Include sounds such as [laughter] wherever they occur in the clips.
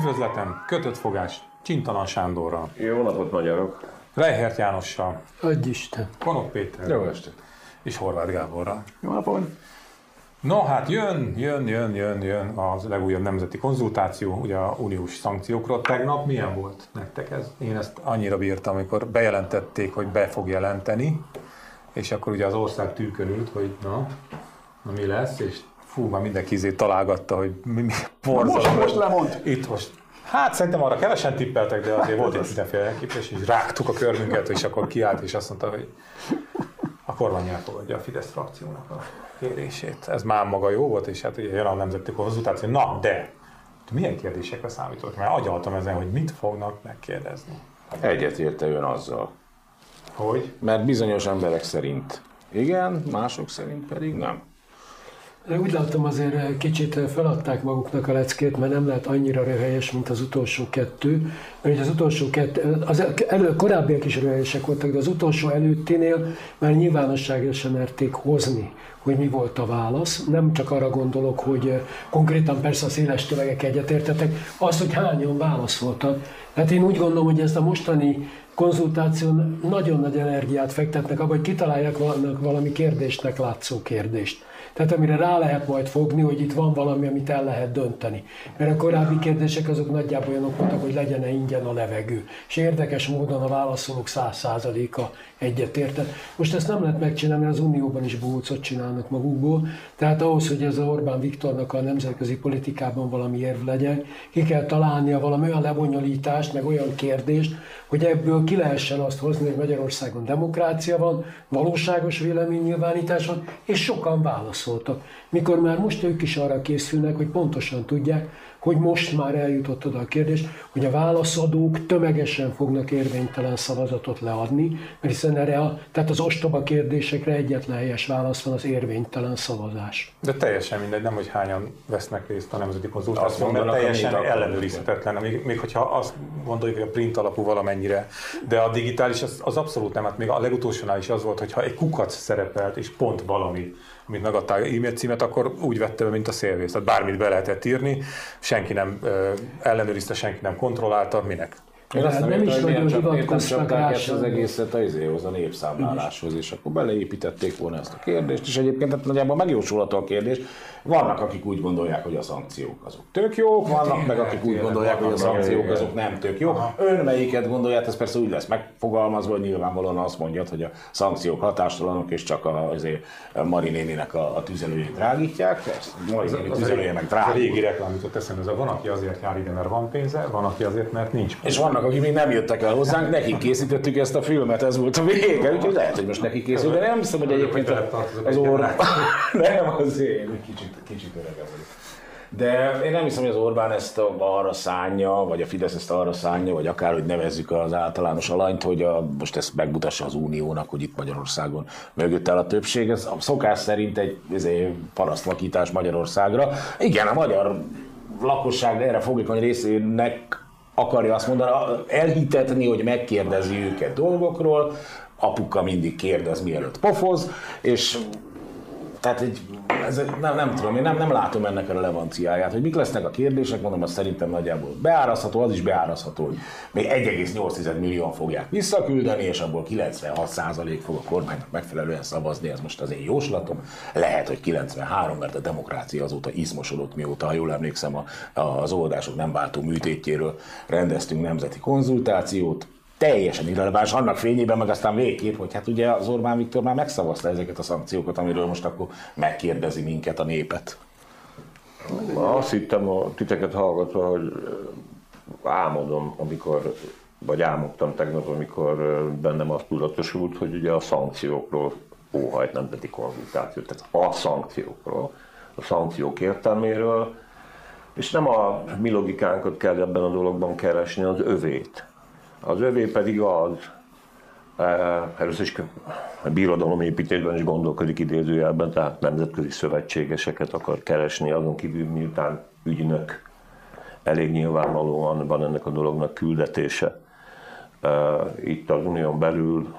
Üdvözletem, kötött fogás, Csintalan Sándorral, Jó napot, magyarok! Reihert Jánossal, Adj Isten. Konok Péterrel Jó estét! és Horváth Gáborral. Jó napot! No, hát jön, jön, jön, jön, jön az legújabb nemzeti konzultáció, ugye a uniós szankciókról. Tegnap milyen volt nektek ez? Én ezt annyira bírtam, amikor bejelentették, hogy be fog jelenteni, és akkor ugye az ország tűkön ült, hogy na, na mi lesz, és fú, már mindenki izé találgatta, hogy mi, mi most, most lemond. Itt most. Hát szerintem arra kevesen tippeltek, de azért volt egy mindenféle elképzelés, és rágtuk a körmünket, és akkor kiállt, és azt mondta, hogy a kormány elfogadja a Fidesz frakciónak a kérését. Ez már maga jó volt, és hát ugye jön a nemzeti konzultáció. Na, de milyen kérdésekre számított? Mert agyaltam ezen, hogy mit fognak megkérdezni. Egyetérte ön azzal. Hogy? Mert bizonyos emberek szerint igen, mások szerint pedig nem. Úgy látom azért kicsit feladták maguknak a leckét, mert nem lehet annyira röhelyes, mint az utolsó kettő. Mert az utolsó kettő, az elő, korábbiak is röhelyesek voltak, de az utolsó előttinél már nyilvánosságra sem merték hozni, hogy mi volt a válasz. Nem csak arra gondolok, hogy konkrétan persze a széles tömegek egyetértetek, az, hogy hányan válaszoltak. Tehát én úgy gondolom, hogy ezt a mostani konzultáción nagyon nagy energiát fektetnek abba, hogy kitalálják valami kérdésnek látszó kérdést. Tehát amire rá lehet majd fogni, hogy itt van valami, amit el lehet dönteni. Mert a korábbi kérdések azok nagyjából olyanok voltak, hogy legyen-e ingyen a levegő. És érdekes módon a válaszolók száz százaléka egyetértett. Most ezt nem lehet megcsinálni, az Unióban is bócot csinálnak magukból. Tehát ahhoz, hogy ez a Orbán Viktornak a nemzetközi politikában valami érv legyen, ki kell találnia valami olyan lebonyolítást, meg olyan kérdést, hogy ebből ki lehessen azt hozni, hogy Magyarországon demokrácia van, valóságos véleménynyilvánítás van, és sokan válaszoltak. Mikor már most ők is arra készülnek, hogy pontosan tudják, hogy most már eljutott oda a kérdés, hogy a válaszadók tömegesen fognak érvénytelen szavazatot leadni, mert hiszen erre a, tehát az ostoba kérdésekre egyetlen helyes válasz van az érvénytelen szavazás. De teljesen mindegy, nem hogy hányan vesznek részt a nemzeti konzultáción, mert teljesen ellenőrizhetetlen, még, még hogyha azt gondoljuk, hogy a print alapú valamennyire, de a digitális az, az abszolút nem, hát még a legutolsónál is az volt, hogyha egy kukac szerepelt, és pont valami, amit megadták e-mail címet, akkor úgy vette be, mint a szélvész. Tehát bármit be lehetett írni, senki nem ellenőrizte, senki nem kontrollálta, minek. Én azt nem, nem is nagyon hivatkoztak rá ezt az egészet az izéhoz, a népszámláláshoz, és akkor beleépítették volna ezt a kérdést, és egyébként hát nagyjából megjósolható a kérdés. Vannak, akik úgy gondolják, hogy a szankciók azok tök jók, vannak meg, akik úgy gondolják, hogy a szankciók azok nem tök jók. Ön melyiket gondolját, ez persze úgy lesz megfogalmazva, hogy nyilvánvalóan azt mondja, hogy a szankciók hatástalanok, és csak a, azért a Mari néninek a, a tüzelőjét drágítják. Mari néni tüzelőjének drágít. A régi reklám jutott eszembe, ez a van, aki azért jár ide, mert van pénze, van, aki azért, mert nincs pénze. És vannak, akik még nem jöttek el hozzánk, nekik készítettük ezt a filmet, ez volt a vége, úgyhogy lehet, hogy most neki készül, de nem hiszem, hogy egyébként az Orbán, [laughs] nem azért, kicsit, kicsit öregebb de én nem hiszem, hogy az Orbán ezt arra szánja, vagy a Fidesz ezt arra szánja, vagy akár, hogy nevezzük az általános alanyt, hogy a, most ezt megmutassa az Uniónak, hogy itt Magyarországon mögött el a többség. Ez a szokás szerint egy ezért parasztvakítás Magyarországra. Igen, a magyar lakosság erre fogékony részének akarja azt mondani, elhitetni, hogy megkérdezi őket dolgokról, apuka mindig kérdez, mielőtt pofoz, és tehát egy, ez, nem, nem tudom, én nem, nem látom ennek a relevanciáját, hogy mik lesznek a kérdések, mondom, az szerintem nagyjából beárazható, az is beárazható, hogy még 1,8 millióan fogják visszaküldeni, és abból 96% fog a kormánynak megfelelően szavazni, ez most az én jóslatom. Lehet, hogy 93, mert a demokrácia azóta izmosodott, mióta, ha jól emlékszem, a, az oldások nem váltó műtétjéről rendeztünk nemzeti konzultációt, teljesen irreleváns, annak fényében meg aztán végképp, hogy hát ugye az Orbán Viktor már megszavazta ezeket a szankciókat, amiről most akkor megkérdezi minket a népet. Azt hittem a titeket hallgatva, hogy álmodom, amikor, vagy álmodtam tegnap, amikor bennem azt tudatosult, hogy ugye a szankciókról óhajt nemzeti konzultáció, tehát a szankciókról, a szankciók értelméről, és nem a mi logikánkat kell ebben a dologban keresni, az övét az övé pedig az, először is a birodalomépítésben is gondolkodik idézőjelben, tehát nemzetközi szövetségeseket akar keresni, azon kívül miután ügynök, elég nyilvánvalóan van ennek a dolognak küldetése. Itt az unión belül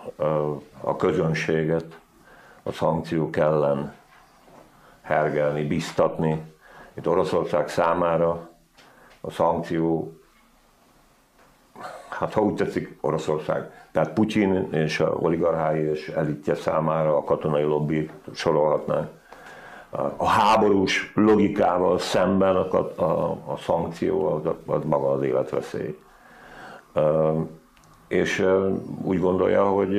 a közönséget a szankciók ellen hergelni, biztatni. Itt Oroszország számára a szankció, hát ha úgy tetszik, Oroszország. Tehát Putyin és a oligarchái és elitje számára a katonai lobby sorolhatnánk. A háborús logikával szemben a, a, a szankció az, az maga az életveszély. És úgy gondolja, hogy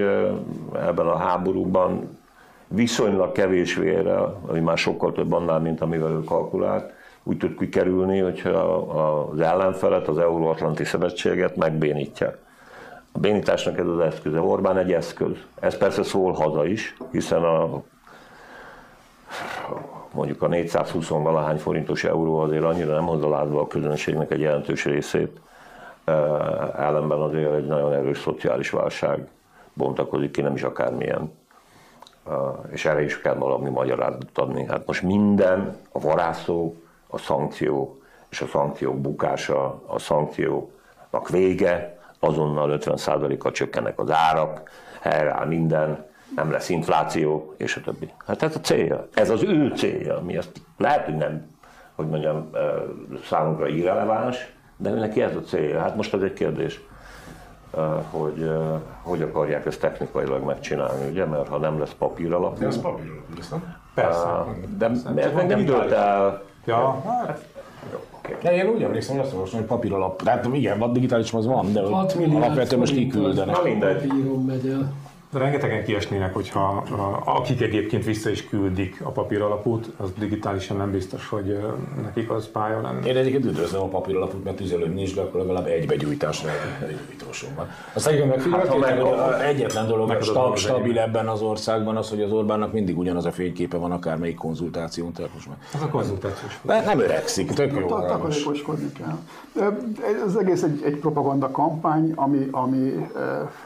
ebben a háborúban viszonylag kevés vérre, ami már sokkal több annál, mint amivel ő kalkulált, úgy tud kikerülni, hogyha az ellenfelet, az Euróatlanti Szövetséget megbénítja. A bénításnak ez az eszköze. Orbán egy eszköz. Ez persze szól haza is, hiszen a mondjuk a 420 valahány forintos euró azért annyira nem hozza lázba a közönségnek egy jelentős részét, ellenben azért egy nagyon erős szociális válság bontakozik ki, nem is akármilyen. És erre is kell valami magyarázatot adni. Hát most minden, a varázszó, a szankció és a szankciók bukása, a szankcióknak vége, azonnal 50%-kal csökkennek az árak, helyreáll minden, nem lesz infláció, és a többi. Hát ez a célja, ez az ő célja, mi ezt lehet, hogy nem, hogy mondjam, számunkra irreleváns, de neki ez a célja. Hát most ez egy kérdés, hogy hogy akarják ezt technikailag megcsinálni, ugye, mert ha nem lesz papíralap. De ez papíralap, nem? Persze. De ez meg nem dölt el. Ja, hát de én úgy emlékszem, hogy azt olvastam, hogy papíralap. Tehát igen, a digitális az van, de alapvetően most kiküldenek. Na mindegy. megy el. De rengetegen kiesnének, hogyha akik egyébként vissza is küldik a papír alapút, az digitálisan nem biztos, hogy nekik az pálya lenne. Én egyébként üdvözlöm a papír alapút, mert tüzelőm nincs, de akkor legalább egy begyújtásra egy van. Azt egyébként megfigyelték, hát, hogy egyetlen dolog meg stab, stabil ebben az országban az, hogy az Orbánnak mindig ugyanaz a fényképe van akármelyik konzultáción. Tehát most már. Az a konzultációs. Nem öregszik, tök jó. Takarékoskodni kell. Ez egész egy, egy propaganda kampány, ami, ami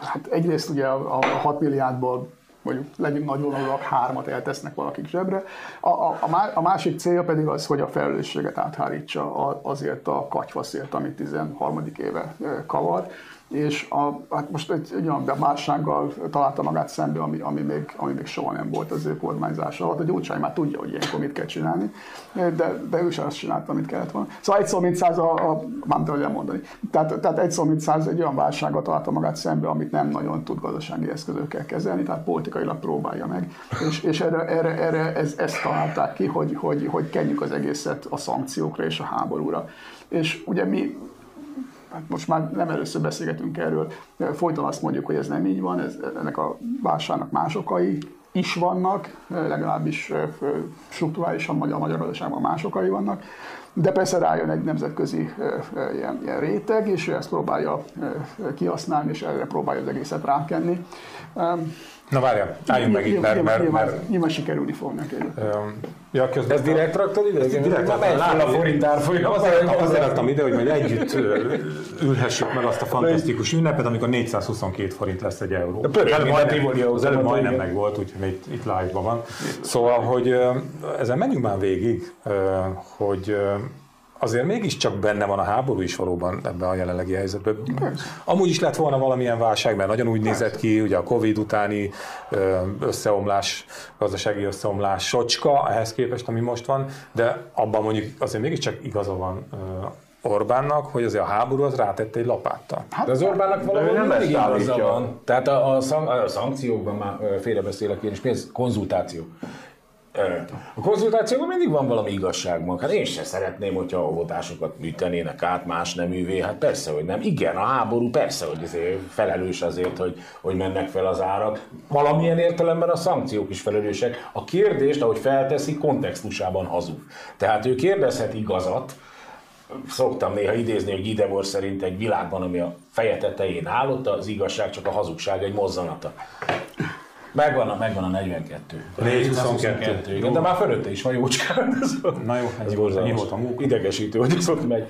hát egyrészt ugye a, a 6 milliárdból mondjuk legyünk nagy vonalúak, hármat eltesznek valakik zsebre. A, a, a másik célja pedig az, hogy a felelősséget áthárítsa azért a katyvaszért, amit 13. éve kavar és a, hát most egy, egy olyan válsággal találta magát szembe, ami, ami, még, ami még soha nem volt az ő kormányzása alatt. A Gyurcsány már tudja, hogy ilyenkor mit kell csinálni, de, de ő sem azt csinálta, amit kellett volna. Szóval egy szó, mint száz, a, a, nem tudom mondani. Tehát, tehát egy szó, mint száz egy olyan válsággal találta magát szembe, amit nem nagyon tud gazdasági eszközökkel kezelni, tehát politikailag próbálja meg. És, és erre, erre, erre ez, ezt találták ki, hogy, hogy, hogy kenjük az egészet a szankciókra és a háborúra. És ugye mi hát most már nem először beszélgetünk erről, folyton azt mondjuk, hogy ez nem így van, ez, ennek a válságnak más okai is vannak, legalábbis struktúrálisan magyar, magyar gazdaságban más okai vannak, de persze rájön egy nemzetközi ilyen, ilyen réteg, és ő ezt próbálja kihasználni, és erre próbálja az egészet rákenni. Na várjál, álljunk meg itt, mert... mert, mert nyilván sikerülni fog neki. Ja, közben Ez direkt raktad ide? Ez direkt raktad, látom a forint árfolyam. Azért, azért raktam ide, hogy majd együtt ülhessük meg azt a fantasztikus ünnepet, amikor 422 forint lesz egy euró. Az előbb majdnem, az előbb majdnem meg volt, úgyhogy itt, itt live-ban van. Szóval, hogy ezen menjünk már végig, hogy azért mégiscsak benne van a háború is valóban ebben a jelenlegi helyzetben. Amúgy is lett volna valamilyen válság, mert nagyon úgy nézett ki, ugye a Covid utáni összeomlás, gazdasági összeomlás socska ehhez képest, ami most van, de abban mondjuk azért mégiscsak igaza van Orbánnak, hogy azért a háború az rátette egy lapáttal. Hát, de az Orbánnak valami nem mindig igaza van. Tehát a, a, szan, a szankciókban már félrebeszélek én is, mi ez? Konzultáció. A konzultációban mindig van valami igazság Hát én sem szeretném, hogyha a votásokat műtenének át más neművé. Hát persze, hogy nem. Igen, a háború persze, hogy azért felelős azért, hogy, hogy mennek fel az árak. Valamilyen értelemben a szankciók is felelősek. A kérdést, ahogy felteszi, kontextusában hazug. Tehát ő kérdezhet igazat, szoktam néha idézni, hogy Idebor szerint egy világban, ami a feje tetején állott, az igazság csak a hazugság egy mozzanata. Megvan a, megvan a 42. 422. Igen, de már fölötte is van jócskán. Na jó, ez volt, mi volt a munka? Idegesítő, hogy ez ott megy.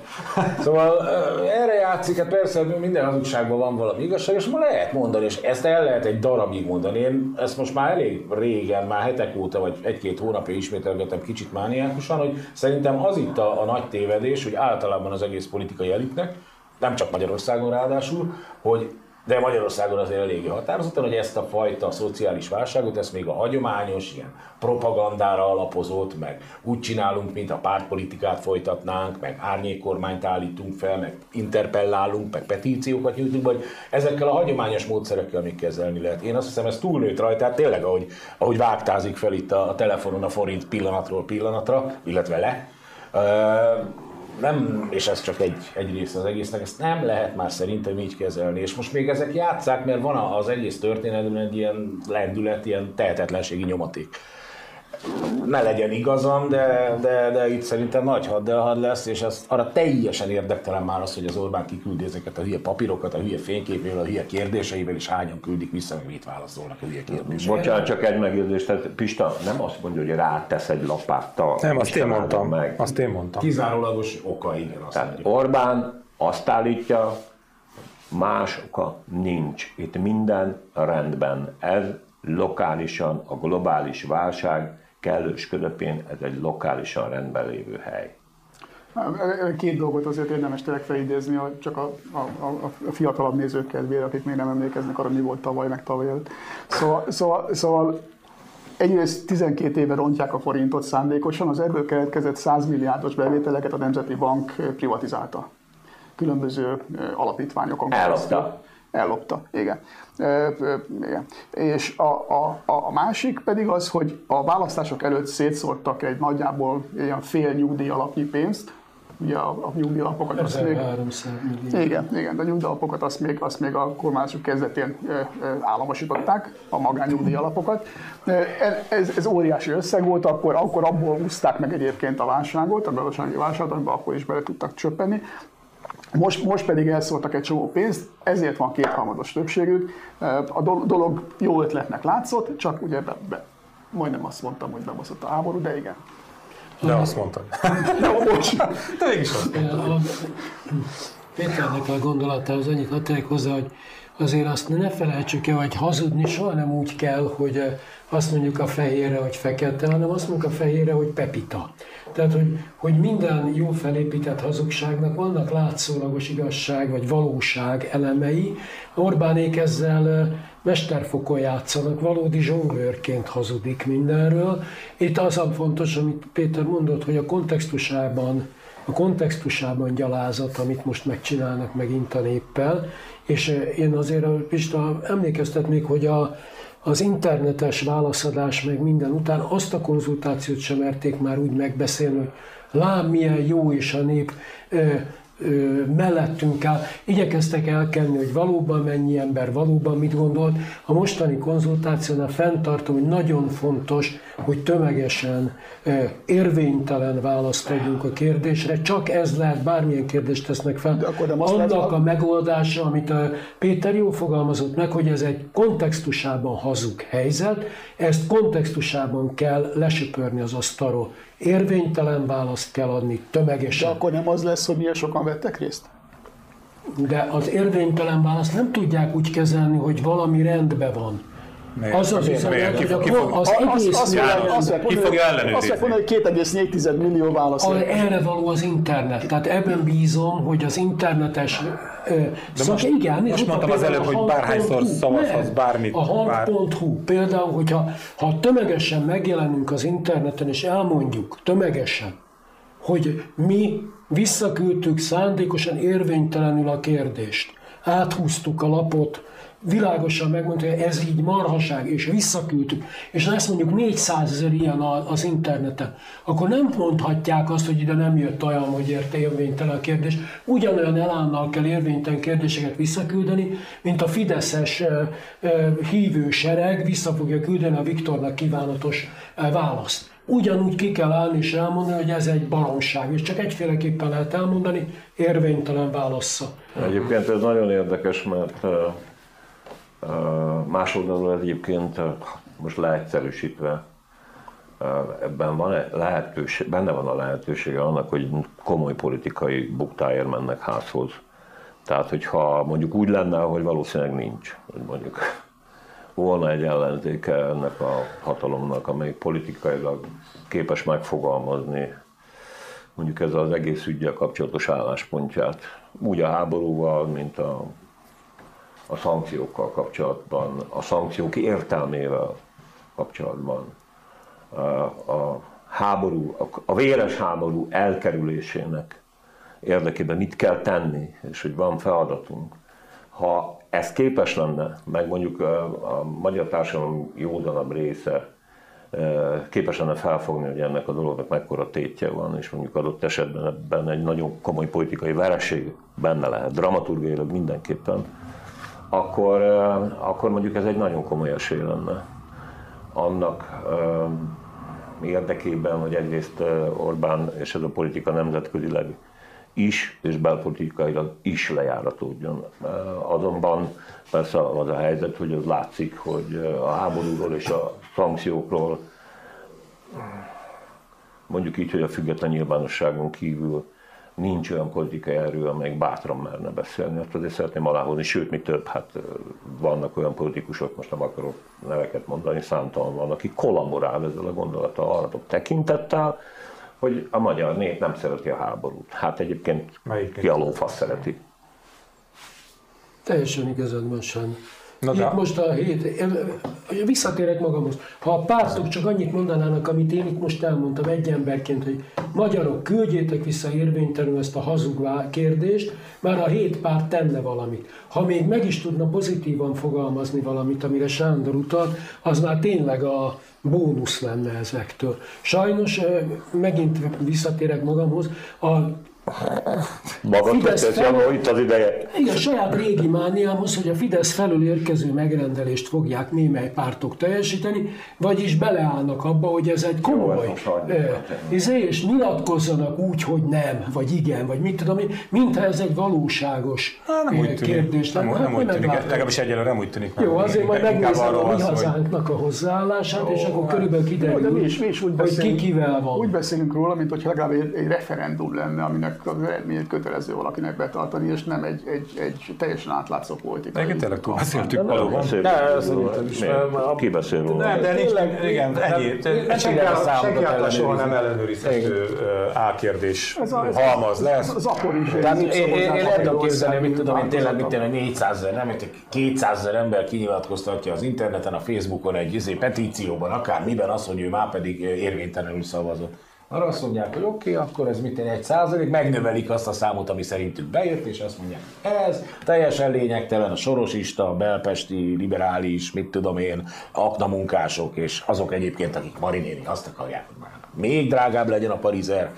Szóval erre játszik, hát persze minden hazugságban van valami igazság, és ma lehet mondani, és ezt el lehet egy darabig mondani. Én ezt most már elég régen, már hetek óta, vagy egy-két hónapja ismételgetem kicsit mániákusan, hogy szerintem az itt a, a nagy tévedés, hogy általában az egész politikai elitnek, nem csak Magyarországon ráadásul, hogy de Magyarországon azért eléggé határozottan, hogy ezt a fajta szociális válságot, ezt még a hagyományos, ilyen propagandára alapozott, meg úgy csinálunk, mint a pártpolitikát folytatnánk, meg árnyékkormányt állítunk fel, meg interpellálunk, meg petíciókat nyújtunk, vagy ezekkel a hagyományos módszerekkel még kezelni lehet. Én azt hiszem, ez túlnőtt rajta, tehát tényleg, ahogy, ahogy vágtázik fel itt a, a telefonon a forint pillanatról pillanatra, illetve le, nem, és ez csak egy, egy része az egésznek, ezt nem lehet már szerintem így kezelni. És most még ezek játszák, mert van az egész történetben egy ilyen lendület, ilyen tehetetlenségi nyomaték ne legyen igazam, de, de, de itt szerintem nagy haddelhad lesz, és ez arra teljesen érdektelen már az, hogy az Orbán kiküldi ezeket a hülye papírokat, a hülye fényképével, a hülye kérdéseivel, és hányan küldik vissza, meg mit válaszolnak a hülye kérdéseivel. Bocsánat, csak egy megjegyzés, tehát Pista nem azt mondja, hogy rátesz egy lapáttal. Nem, azt én mondtam. Meg. Azt én mondtam. Kizárólagos oka, igen. Azt tehát mondjuk. Orbán azt állítja, más oka nincs. Itt minden rendben. Ez lokálisan a globális válság kellős közepén ez egy lokálisan rendben lévő hely. Két dolgot azért érdemes tényleg felidézni, csak a, a, a, a fiatalabb nézők kedvére, akik még nem emlékeznek arra, mi volt tavaly, meg tavaly előtt. Szóval, szóval, szóval egyrészt 12 éve rontják a forintot szándékosan, az ebből keletkezett 100 milliárdos bevételeket a Nemzeti Bank privatizálta. Különböző alapítványokon Ellopta. Ellopta, igen. E, igen. És a, a, a másik pedig az, hogy a választások előtt szétszórtak egy nagyjából ilyen fél nyugdíj alapnyi pénzt, ugye a, a nyugdíjalapokat azt még... Igen, igen, a nyugdíjalapokat azt még, azt még a kormányzások kezdetén államosították, a magánnyugdíjalapokat. Ez, ez óriási összeg volt, akkor, akkor abból úszták meg egyébként a válságot, a gazdasági válságot, amiben akkor is bele tudtak csöppenni. Most, most pedig elszóltak egy csomó pénzt, ezért van kétharmados többségük. A dolog jó ötletnek látszott, csak ugye be, be, majdnem azt mondtam, hogy bebaszott a háború, de igen. De azt mondtad. [laughs] De bocs. De mégis azt mondtad. Péternek a gondolatához annyit adták hozzá, hogy azért azt ne felejtsük el, hogy hazudni soha nem úgy kell, hogy azt mondjuk a fehérre, hogy fekete, hanem azt mondjuk a fehérre, hogy pepita. Tehát, hogy, hogy minden jó felépített hazugságnak vannak látszólagos igazság vagy valóság elemei. Orbánék ezzel mesterfokon játszanak, valódi zsonglőrként hazudik mindenről. Itt az a fontos, amit Péter mondott, hogy a kontextusában a kontextusában gyalázat, amit most megcsinálnak megint a néppel, és én azért Pista emlékeztetnék, hogy a, az internetes válaszadás meg minden után azt a konzultációt sem merték már úgy megbeszélni, hogy lám milyen jó és a nép mellettünk áll. Igyekeztek elkenni, hogy valóban mennyi ember, valóban mit gondolt. A mostani konzultációnál fenntartom, hogy nagyon fontos, hogy tömegesen érvénytelen választ adjunk a kérdésre. Csak ez lehet, bármilyen kérdést tesznek fel. De akkor nem Annak lehet, a megoldása, amit a Péter jó fogalmazott meg, hogy ez egy kontextusában hazug helyzet, ezt kontextusában kell lesöpörni az asztalról. Érvénytelen választ kell adni tömegesen. De akkor nem az lesz, hogy milyen sokan vettek részt? De az érvénytelen választ nem tudják úgy kezelni, hogy valami rendben van. Miért? Az az üzenet, hogy ki, fog, az egész azt, azt, ki fogja ellenőrizni? Azt mondani, hogy 2,4 millió válasz. Erre való az internet. Tehát ebben bízom, hogy az internetes de szóval most, igen, most mondtam az előbb, hogy bárhányszor szavazhatsz bármit. A hang.hu például, hogyha ha tömegesen megjelenünk az interneten és elmondjuk tömegesen, hogy mi visszaküldtük szándékosan érvénytelenül a kérdést, áthúztuk a lapot, világosan megmondta, hogy ez így marhaság, és visszaküldtük, és lesz mondjuk 400 ezer ilyen az interneten, akkor nem mondhatják azt, hogy ide nem jött olyan, hogy érte érvénytelen a kérdés. Ugyanolyan elánnal kell érvénytelen kérdéseket visszaküldeni, mint a Fideszes hívő sereg vissza fogja küldeni a Viktornak kívánatos választ. Ugyanúgy ki kell állni és elmondani, hogy ez egy baromság, és csak egyféleképpen lehet elmondani, érvénytelen válasza. Egyébként ez nagyon érdekes, mert Másoldalról egyébként most leegyszerűsítve ebben van lehetőség, benne van a lehetősége annak, hogy komoly politikai buktáért mennek házhoz. Tehát, hogyha mondjuk úgy lenne, hogy valószínűleg nincs, hogy mondjuk volna egy ellenzéke ennek a hatalomnak, amely politikailag képes megfogalmazni mondjuk ez az egész ügyel kapcsolatos álláspontját, úgy a háborúval, mint a a szankciókkal kapcsolatban, a szankciók értelmével kapcsolatban, a háború, a véres háború elkerülésének érdekében mit kell tenni, és hogy van feladatunk. Ha ez képes lenne, meg mondjuk a magyar társadalom józanabb része képes lenne felfogni, hogy ennek a dolognak mekkora tétje van, és mondjuk adott esetben ebben egy nagyon komoly politikai vereség benne lehet, dramaturgiailag mindenképpen, akkor, akkor mondjuk ez egy nagyon komoly esély lenne annak érdekében, hogy egyrészt Orbán és ez a politika nemzetközileg is, és belpolitikailag is lejáratódjon. Azonban persze az a helyzet, hogy az látszik, hogy a háborúról és a szankciókról mondjuk így, hogy a független nyilvánosságon kívül nincs olyan politikai erő, amelyik bátran merne beszélni. Azt azért szeretném aláhozni, sőt, mi több, hát vannak olyan politikusok, most nem akarok neveket mondani, számtalan van, aki kollaborál ezzel a gondolattal arra tekintettel, hogy a magyar nép nem szereti a háborút. Hát egyébként Melyik ki a lófasz szereti. Teljesen igazad van, Na Itt de... most a hét, visszatérek magamhoz. Ha a pártok csak annyit mondanának, amit én itt most elmondtam egy emberként, hogy magyarok, küldjétek vissza érvénytelenül ezt a hazug kérdést, már a hét párt tenne valamit. Ha még meg is tudna pozitívan fogalmazni valamit, amire Sándor utalt, az már tényleg a bónusz lenne ezektől. Sajnos, megint visszatérek magamhoz, a Magad fel... itt az ideje. Igen, saját régi mániámhoz, hogy a Fidesz felül érkező megrendelést fogják némely pártok teljesíteni, vagyis beleállnak abba, hogy ez egy komoly izé, és nyilatkozzanak úgy, hogy nem, vagy igen, vagy mit tudom én, mintha ez egy valóságos Há, nem úgy kérdés lenne. Nem, nem, úgy tűnik, legalábbis egyelőre nem úgy tűnik. Jó, azért majd megnézem a mi hazánknak a hozzáállását, és akkor körülbelül kiderül, hogy ki kivel van. Úgy beszélünk róla, mint hogy legalább egy referendum lenne, aminek az eredményét kötelező valakinek betartani, és nem egy, egy, egy teljesen átlátszó politika. Igen, tényleg túl beszéltük valóban. Ne, szerintem is. Ki beszél róla? Nem, de tényleg, igen, ennyi. Senki által soha nem ellenőrizhető álkérdés halmaz lesz. Az akkor is. Én el tudom képzelni, mit tudom én tényleg, mit tényleg 400 ezer, nem, 200 ezer ember kinyilatkoztatja az interneten, a Facebookon egy izé, petícióban, akár miben az, hogy ő már pedig érvénytelenül szavazott. Arra azt mondják, hogy oké, okay, akkor ez mit egy százalék, megnövelik azt a számot, ami szerintük bejött, és azt mondják, ez teljesen lényegtelen, a sorosista, belpesti, liberális, mit tudom én, aknamunkások, és azok egyébként, akik marinéni azt akarják, hogy már még drágább legyen a parizer,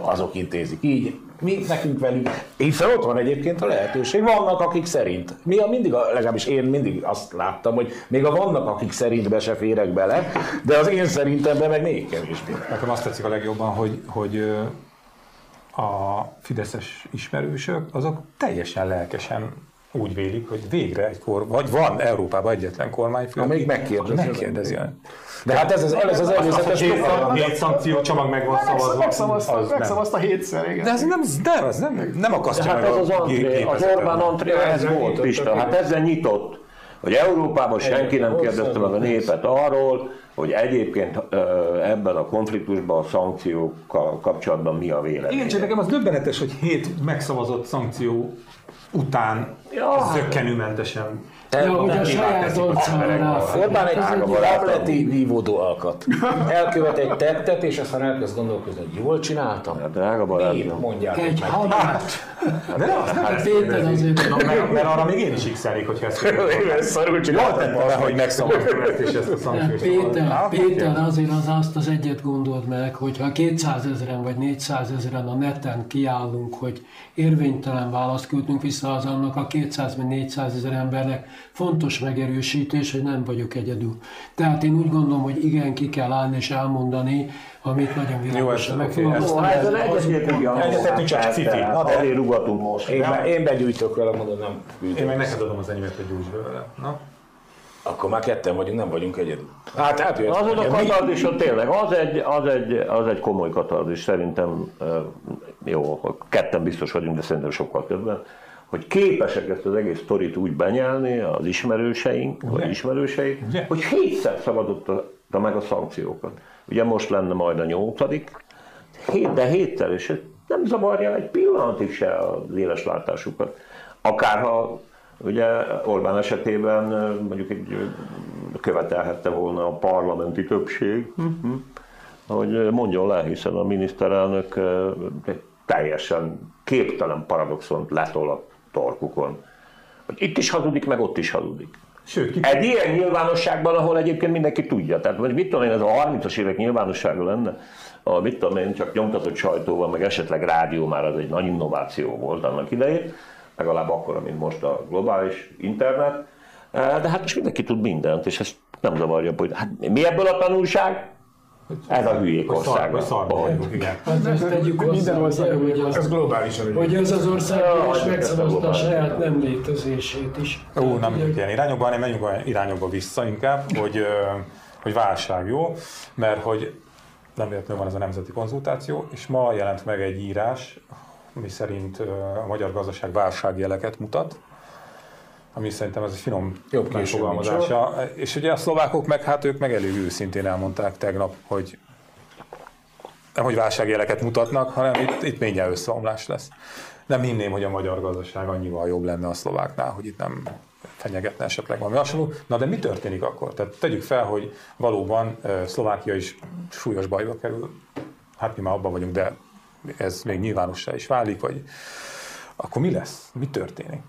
azok intézik így, mi nekünk velük, hiszen ott van egyébként a lehetőség. Vannak, akik szerint. Mi a mindig, a, legalábbis én mindig azt láttam, hogy még a vannak, akik szerint be se férek bele, de az én be meg még kevésbé. Nekem azt tetszik a legjobban, hogy, hogy a fideszes ismerősök, azok teljesen lelkesen úgy vélik, hogy végre egy kor, vagy van Európában egyetlen kormányfő, még megkérdezi. megkérdezi. De hát ez az, ez az előzetes Egy szankció csomag meg van szavazva. Megszavazta, megszavazta hétszer, igen. De ez nem, de ez nem, nem akasztja hát meg ez az, André, az Orbán André, ez volt, Pista, hát ezzel nyitott, hogy Európában senki nem kérdezte meg a népet arról, hogy egyébként ebben a konfliktusban a szankciókkal kapcsolatban mi a vélemény. Igen, csak nekem az döbbenetes, hogy hét megszavazott szankció után ja. zöggenőmentesen te, ja, a saját arcára Orbán egy tableti vívódó alkat. Elkövet egy tettet, és aztán elkezd gondolkozni, hogy jól csináltam. Hát, drága barátom. mondják egy hadát. De nem, az nem hát Péter azért. Mert, mert arra még én is x hogy [laughs] ezt szarul Jól tette le, hogy megszavaztam ezt és ezt a szankciót. Péter, Péter azért az azt az egyet gondolt meg, hogy ha 200 ezeren vagy 400 ezeren a neten kiállunk, hogy érvénytelen választ küldünk vissza az annak a 200 vagy 400 ezer embernek, fontos megerősítés, hogy nem vagyok egyedül. Tehát én úgy gondolom, hogy igen, ki kell állni és elmondani, amit nagyon világosan megfogalmaztam. Hát ez egyetettünk csak cifi. Elé rugatunk most. Én, én begyűjtök vele, mondom, nem Én meg neked adom az enyémet, hogy gyújts vele. Na? Akkor már ketten vagyunk, nem vagyunk egyedül. Hát, hát az az a katarzis, tényleg, az egy, az, egy, az egy komoly katarzis, szerintem jó, ketten biztos vagyunk, de szerintem sokkal többen hogy képesek ezt az egész sztorit úgy benyelni az ismerőseink, Ugye? vagy ismerőseik, Ugye? hogy hétszer szabadotta meg a szankciókat. Ugye most lenne majd a nyolcadik, hét, de hétszer, és nem zavarja egy pillanatig se az éles látásukat. Akár ha Ugye Orbán esetében mondjuk egy követelhette volna a parlamenti többség, hogy mondjon le, hiszen a miniszterelnök teljesen képtelen paradoxont letol a torkukon. Itt is hazudik, meg ott is hazudik. Sőt, ki... Egy ilyen nyilvánosságban, ahol egyébként mindenki tudja. Tehát most mit tudom én, ez a 30-as évek nyilvánossága lenne, a, mit tudom én, csak nyomtatott sajtóval, meg esetleg rádió már az egy nagy innováció volt annak idején, legalább akkor, mint most a globális internet. De hát most mindenki tud mindent, és ezt nem zavarja, hogy hát mi ebből a tanulság? Ez a hülyék országa. igen. Hát ezt tegyük hozzá, hogy az, ez globálisan hogy ez az ország is megszavazta a saját nem létezését is. Ó, nem megyünk ilyen irányokba, hanem menjünk olyan irányokba vissza inkább, hogy, hogy válság jó, mert hogy nem véletlenül van ez a nemzeti konzultáció, és ma jelent meg egy írás, ami szerint a magyar gazdaság válságjeleket mutat, ami szerintem ez egy finom Jobb megfogalmazása. És ugye a szlovákok meg, hát ők meg elég őszintén elmondták tegnap, hogy nem hogy válságjeleket mutatnak, hanem itt, itt mindjárt összeomlás lesz. Nem hinném, hogy a magyar gazdaság annyival jobb lenne a szlováknál, hogy itt nem fenyegetne esetleg valami hasonló. Na de mi történik akkor? Tehát tegyük fel, hogy valóban Szlovákia is súlyos bajba kerül. Hát mi már abban vagyunk, de ez még nyilvánossá is válik, vagy akkor mi lesz? Mi történik?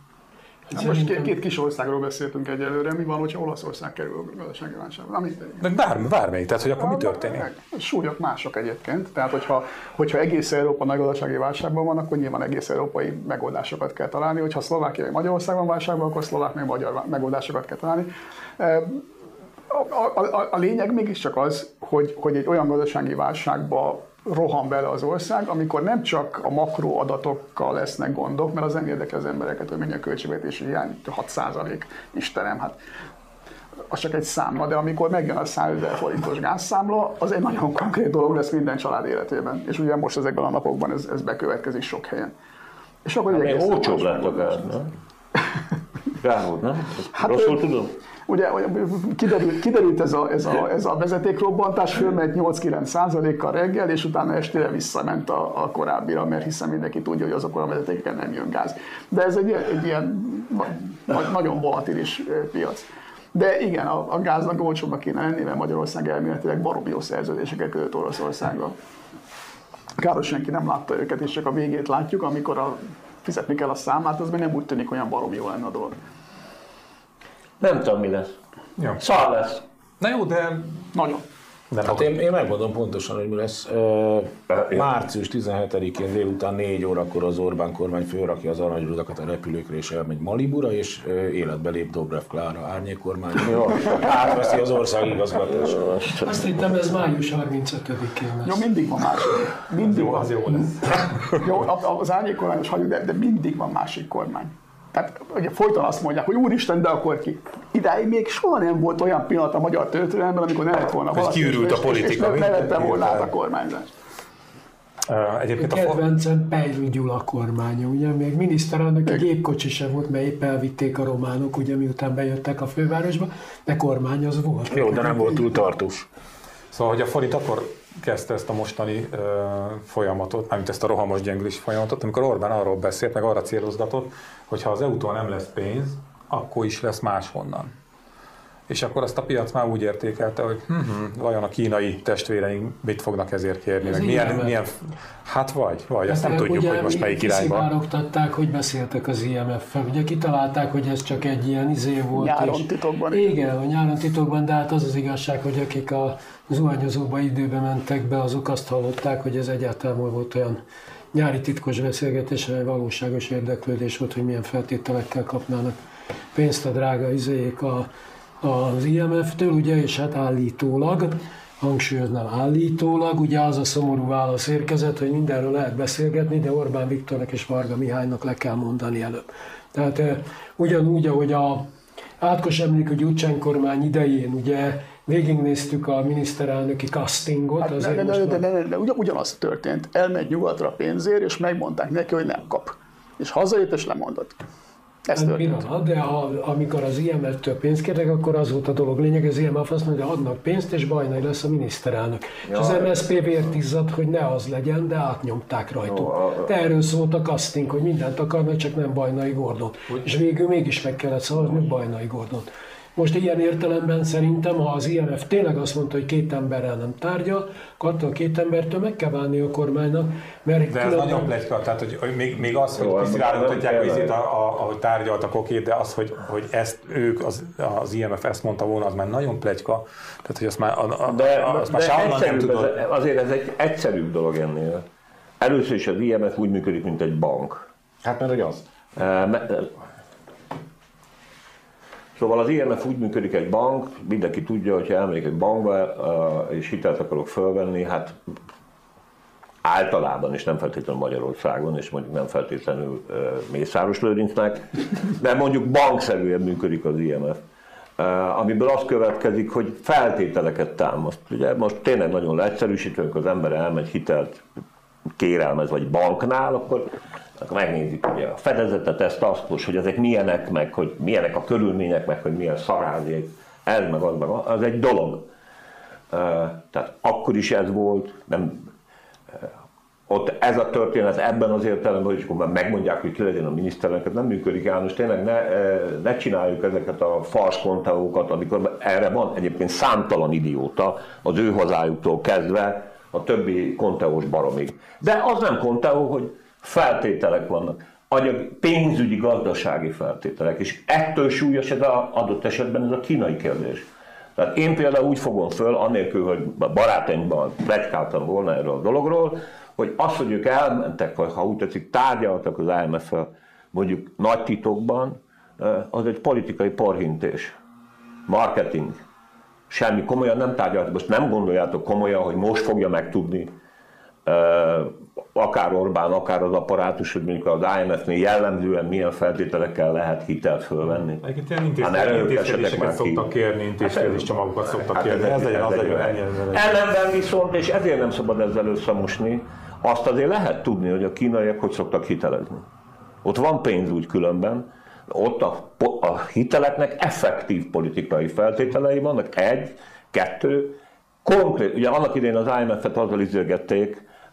Hát most két, két kis országról beszéltünk egyelőre, mi van, hogyha Olaszország kerül a gazdasági válságba? De bármi, bármelyik, tehát hogy akkor mi történik? Súlyok mások egyébként, tehát hogyha, hogyha egész Európa nagy gazdasági válságban van, akkor nyilván egész európai megoldásokat kell találni, hogyha Szlovákia vagy Magyarország válságban, akkor szlovák meg magyar megoldásokat kell találni. A, a, a, a lényeg mégiscsak az, hogy, hogy egy olyan gazdasági válságba rohan bele az ország, amikor nem csak a makroadatokkal lesznek gondok, mert az nem érdekel az embereket, hogy mennyi a költségvetési hiány, 6% Istenem, hát az csak egy számla, de amikor megjön a 100 ezer forintos gázszámla, az egy nagyon konkrét dolog lesz minden család életében. És ugye most ezekben a napokban ez, ez bekövetkezik sok helyen. És akkor hát, egy olcsóbb lett a gáz, nem? Gáz nem? Hát, Rosszul tudom? Ugye kiderült, kiderült ez, a, ez, a, ez a vezetékrobbantás, fölment 8-9 százalékkal reggel, és utána estére visszament a, a korábbira, mert hiszen mindenki tudja, hogy azokon a vezetékeken nem jön gáz. De ez egy, egy ilyen nagyon volatilis piac. De igen, a, a gáznak olcsóbbak kéne lenni, mert Magyarország elméletileg baromi jó szerződéseket kötött Oroszországgal. Káros senki nem látta őket, és csak a végét látjuk, amikor a, fizetni kell a számát, az még nem úgy tűnik, olyan baromi jó lenne a dolog. Nem tudom, mi lesz. Jó. Szar lesz. Na jó, de... Nagyon. De hát én, én megmondom pontosan, hogy mi lesz. Március 17-én délután 4 órakor az Orbán kormány fölrakja az aranyrudakat a repülőkre és elmegy Malibura, és életbe lép Dobrev Klára árnyékkormány. Átveszi az ország igazgatását. Azt hittem, ez május 35-én lesz. Jó, mindig van másik. Mindig jó, az jó lesz. jó, az árnyékkormányos hagyjuk, de, de mindig van másik kormány. Tehát ugye folyton azt mondják, hogy úristen, de akkor ki. Idáig még soha nem volt olyan pillanat a magyar történelemben, amikor ne lett volna valaki. kiürült a politika. És, és ne lette volna át a kormányzás. Uh, egyébként a kedvencem Pejlő Gyula kormánya, ugye még miniszterelnök egy gépkocsi sem volt, mert épp elvitték a románok, ugye miután bejöttek a fővárosba, de kormány az volt. Jó, de nem volt túl tartós. Szóval, hogy a forint akkor kezdte ezt a mostani uh, folyamatot, mármint ezt a rohamos gyengülés folyamatot, amikor Orbán arról beszélt, meg arra célozgatott, hogy ha az EU-tól nem lesz pénz, akkor is lesz máshonnan. És akkor azt a piac már úgy értékelte, hogy hm, hm, vajon a kínai testvéreink mit fognak ezért kérni, meg milyen, milyen, hát vagy, vagy, ezt nem tudjuk, hogy most melyik irányba. hogy beszéltek az IMF-fel, ugye kitalálták, hogy ez csak egy ilyen izé volt. Nyáron és, titokban. Igen, a nyáron titokban, de hát az az igazság, hogy akik a zuhanyozóba időbe mentek be, azok azt hallották, hogy ez egyáltalán volt olyan nyári titkos beszélgetés, egy valóságos érdeklődés volt, hogy milyen feltételekkel kapnának pénzt a drága izéjék a, az IMF-től, ugye, és hát állítólag, hangsúlyoznám állítólag, ugye az a szomorú válasz érkezett, hogy mindenről lehet beszélgetni, de Orbán Viktornak és Varga Mihálynak le kell mondani előbb. Tehát ugyanúgy, ahogy a Átkos hogy Gyurcsány kormány idején ugye végignéztük a miniszterelnöki castingot. Hát, de, de, de, de, de, de, de ugyanaz történt. Elmegy nyugatra pénzért, és megmondták neki, hogy nem kap. És hazajött, és lemondott. Ez Pillanat, de ha, amikor az IMF-től pénzt kértek, akkor az volt a dolog lényeg, az IMF azt mondja, adnak pénzt, és Bajnai lesz a miniszterelnök. Ja. És az MSZP vért izzad, hogy ne az legyen, de átnyomták rajtuk. A... De erről szólt a casting, hogy mindent akarnak, csak nem Bajnai Gordon. És végül mégis meg kellett szavazni Bajnai Gordon. Most ilyen értelemben szerintem, ha az IMF tényleg azt mondta, hogy két emberrel nem tárgyal, akkor attól a két embertől meg kell válni a kormánynak. Mert de ez különben... nagyon plegyka, tehát hogy még, még az, hogy kiszivárogtatják, hogy itt, ahogy tárgyaltak, oké, de az, hogy, hogy ezt ők, az, az IMF ezt mondta volna, az már nagyon plegyka. Tehát, hogy azt már, a, a, de, azt már de nem tudod. Ez, azért ez egy egyszerűbb dolog ennél. Először is az IMF úgy működik, mint egy bank. Hát mert hogy az. Szóval az IMF úgy működik egy bank, mindenki tudja, hogy elmegyek egy bankba és hitelt akarok fölvenni, hát általában, és nem feltétlenül Magyarországon, és mondjuk nem feltétlenül Mészáros Lőrincnek, de mondjuk bankszerűen működik az IMF. Amiből az következik, hogy feltételeket támaszt. Ugye most tényleg nagyon leegyszerűsítve, amikor az ember elmegy hitelt kérelmez, vagy banknál, akkor akkor megnézik ugye a fedezetet, ezt azt most, hogy ezek milyenek, meg hogy milyenek a körülmények, meg hogy milyen szarázék, ez meg az meg az egy dolog. Tehát akkor is ez volt, nem, ott ez a történet ebben az értelemben, hogy akkor megmondják, hogy ki legyen a miniszterelnök, nem működik János, tényleg ne, ne csináljuk ezeket a fals konteókat, amikor erre van egyébként számtalan idióta, az ő hazájuktól kezdve a többi konteós baromig. De az nem konteó, hogy feltételek vannak, anyag, pénzügyi, gazdasági feltételek, és ettől súlyos ez a, adott esetben ez a kínai kérdés. Tehát én például úgy fogom föl, annélkül, hogy barátaimban plegykáltam volna erről a dologról, hogy az, hogy ők elmentek, ha úgy tetszik, tárgyaltak az IMF-fel, mondjuk nagy titokban, az egy politikai porhintés. Marketing. Semmi komolyan nem tárgyaltak. Most nem gondoljátok komolyan, hogy most fogja megtudni akár Orbán, akár az apparátus, hogy mondjuk az IMF-nél jellemzően milyen feltételekkel lehet hitelt fölvenni. Egyébként ilyen intézkedéseket, intézkedéseket szoktak kérni, intézkedés csomagokat hát, szoktak hát, kérni. Ez, legyen, az legyen, Ellenben viszont, és ezért nem szabad ezzel összemosni, azt azért lehet tudni, hogy a kínaiak hogy szoktak hitelezni. Ott van pénz úgy különben, ott a, a hiteleknek effektív politikai feltételei vannak, egy, kettő, konkrét, ugye annak idején az IMF-et azzal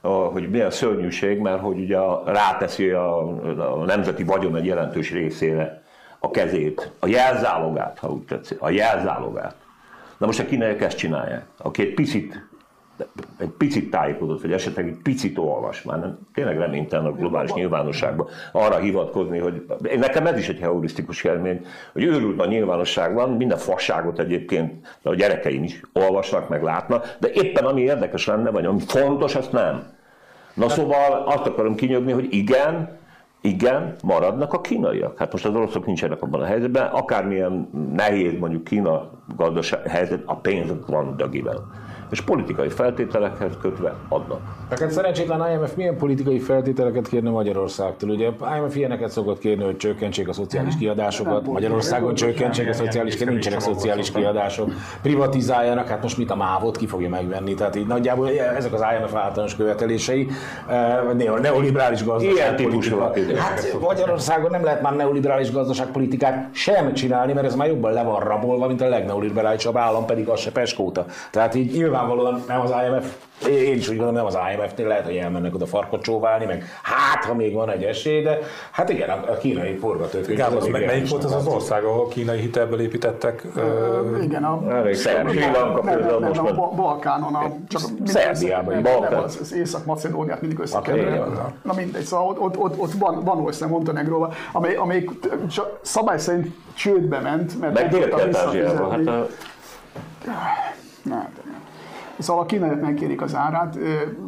izélgették, hogy milyen szörnyűség, mert hogy ugye ráteszi a, a nemzeti vagyon egy jelentős részére a kezét, a jelzálogát, ha úgy tetszik, a jelzálogát. Na most a kínaiak ezt csinálják, aki egy picit egy picit tájékozott, vagy esetleg egy picit olvas, már nem, tényleg reménytelen a globális nyilvánosságban arra hivatkozni, hogy nekem ez is egy heurisztikus élmény, hogy őrült a nyilvánosságban, minden fasságot egyébként a gyerekeim is olvasnak, meg látnak, de éppen ami érdekes lenne, vagy ami fontos, azt nem. Na szóval azt akarom kinyögni, hogy igen, igen, maradnak a kínaiak. Hát most az oroszok nincsenek abban a helyzetben, akármilyen nehéz mondjuk Kína gazdaság helyzet, a pénz van dögivel és politikai feltételekhez kötve adnak. Tehát szerencsétlen IMF milyen politikai feltételeket kérne Magyarországtól? Ugye IMF ilyeneket szokott kérni, hogy csökkentsék a szociális kiadásokat, Magyarországon csökkentsék a szociális kiadásokat, nincsenek szociális kiadások, privatizáljanak, hát most mit a mávot ki fogja megvenni? Tehát így nagyjából ezek az IMF általános követelései, eh, neoliberális gazdaságpolitika. Hát Magyarországon nem lehet már neoliberális gazdaságpolitikát sem csinálni, mert ez már jobban le van rabolva, mint a legneoliberálisabb állam, pedig az se peskóta. Tehát így nyilvánvalóan nem az IMF én is úgy gondolom, nem az IMF-nél lehet, hogy elmennek oda farkot csóválni, meg hát, ha még van egy esély, de hát igen, a, a kínai forgatókönyv. Igen, az meg melyik volt az az ország, ahol kínai hitelből építettek? Igen, a, a Balkánon, a, csak Szerbiában, Balkán. Az, az Észak-Macedóniát mindig összekevernek. Na mindegy, szóval ott, ott, ott, ott van, van ország Montenegróban, amely, amely szabály szerint csődbe ment, mert meg Dél-Kelet-Ázsiában. Hát, nem, Szóval a kínaiak megkérik az árát,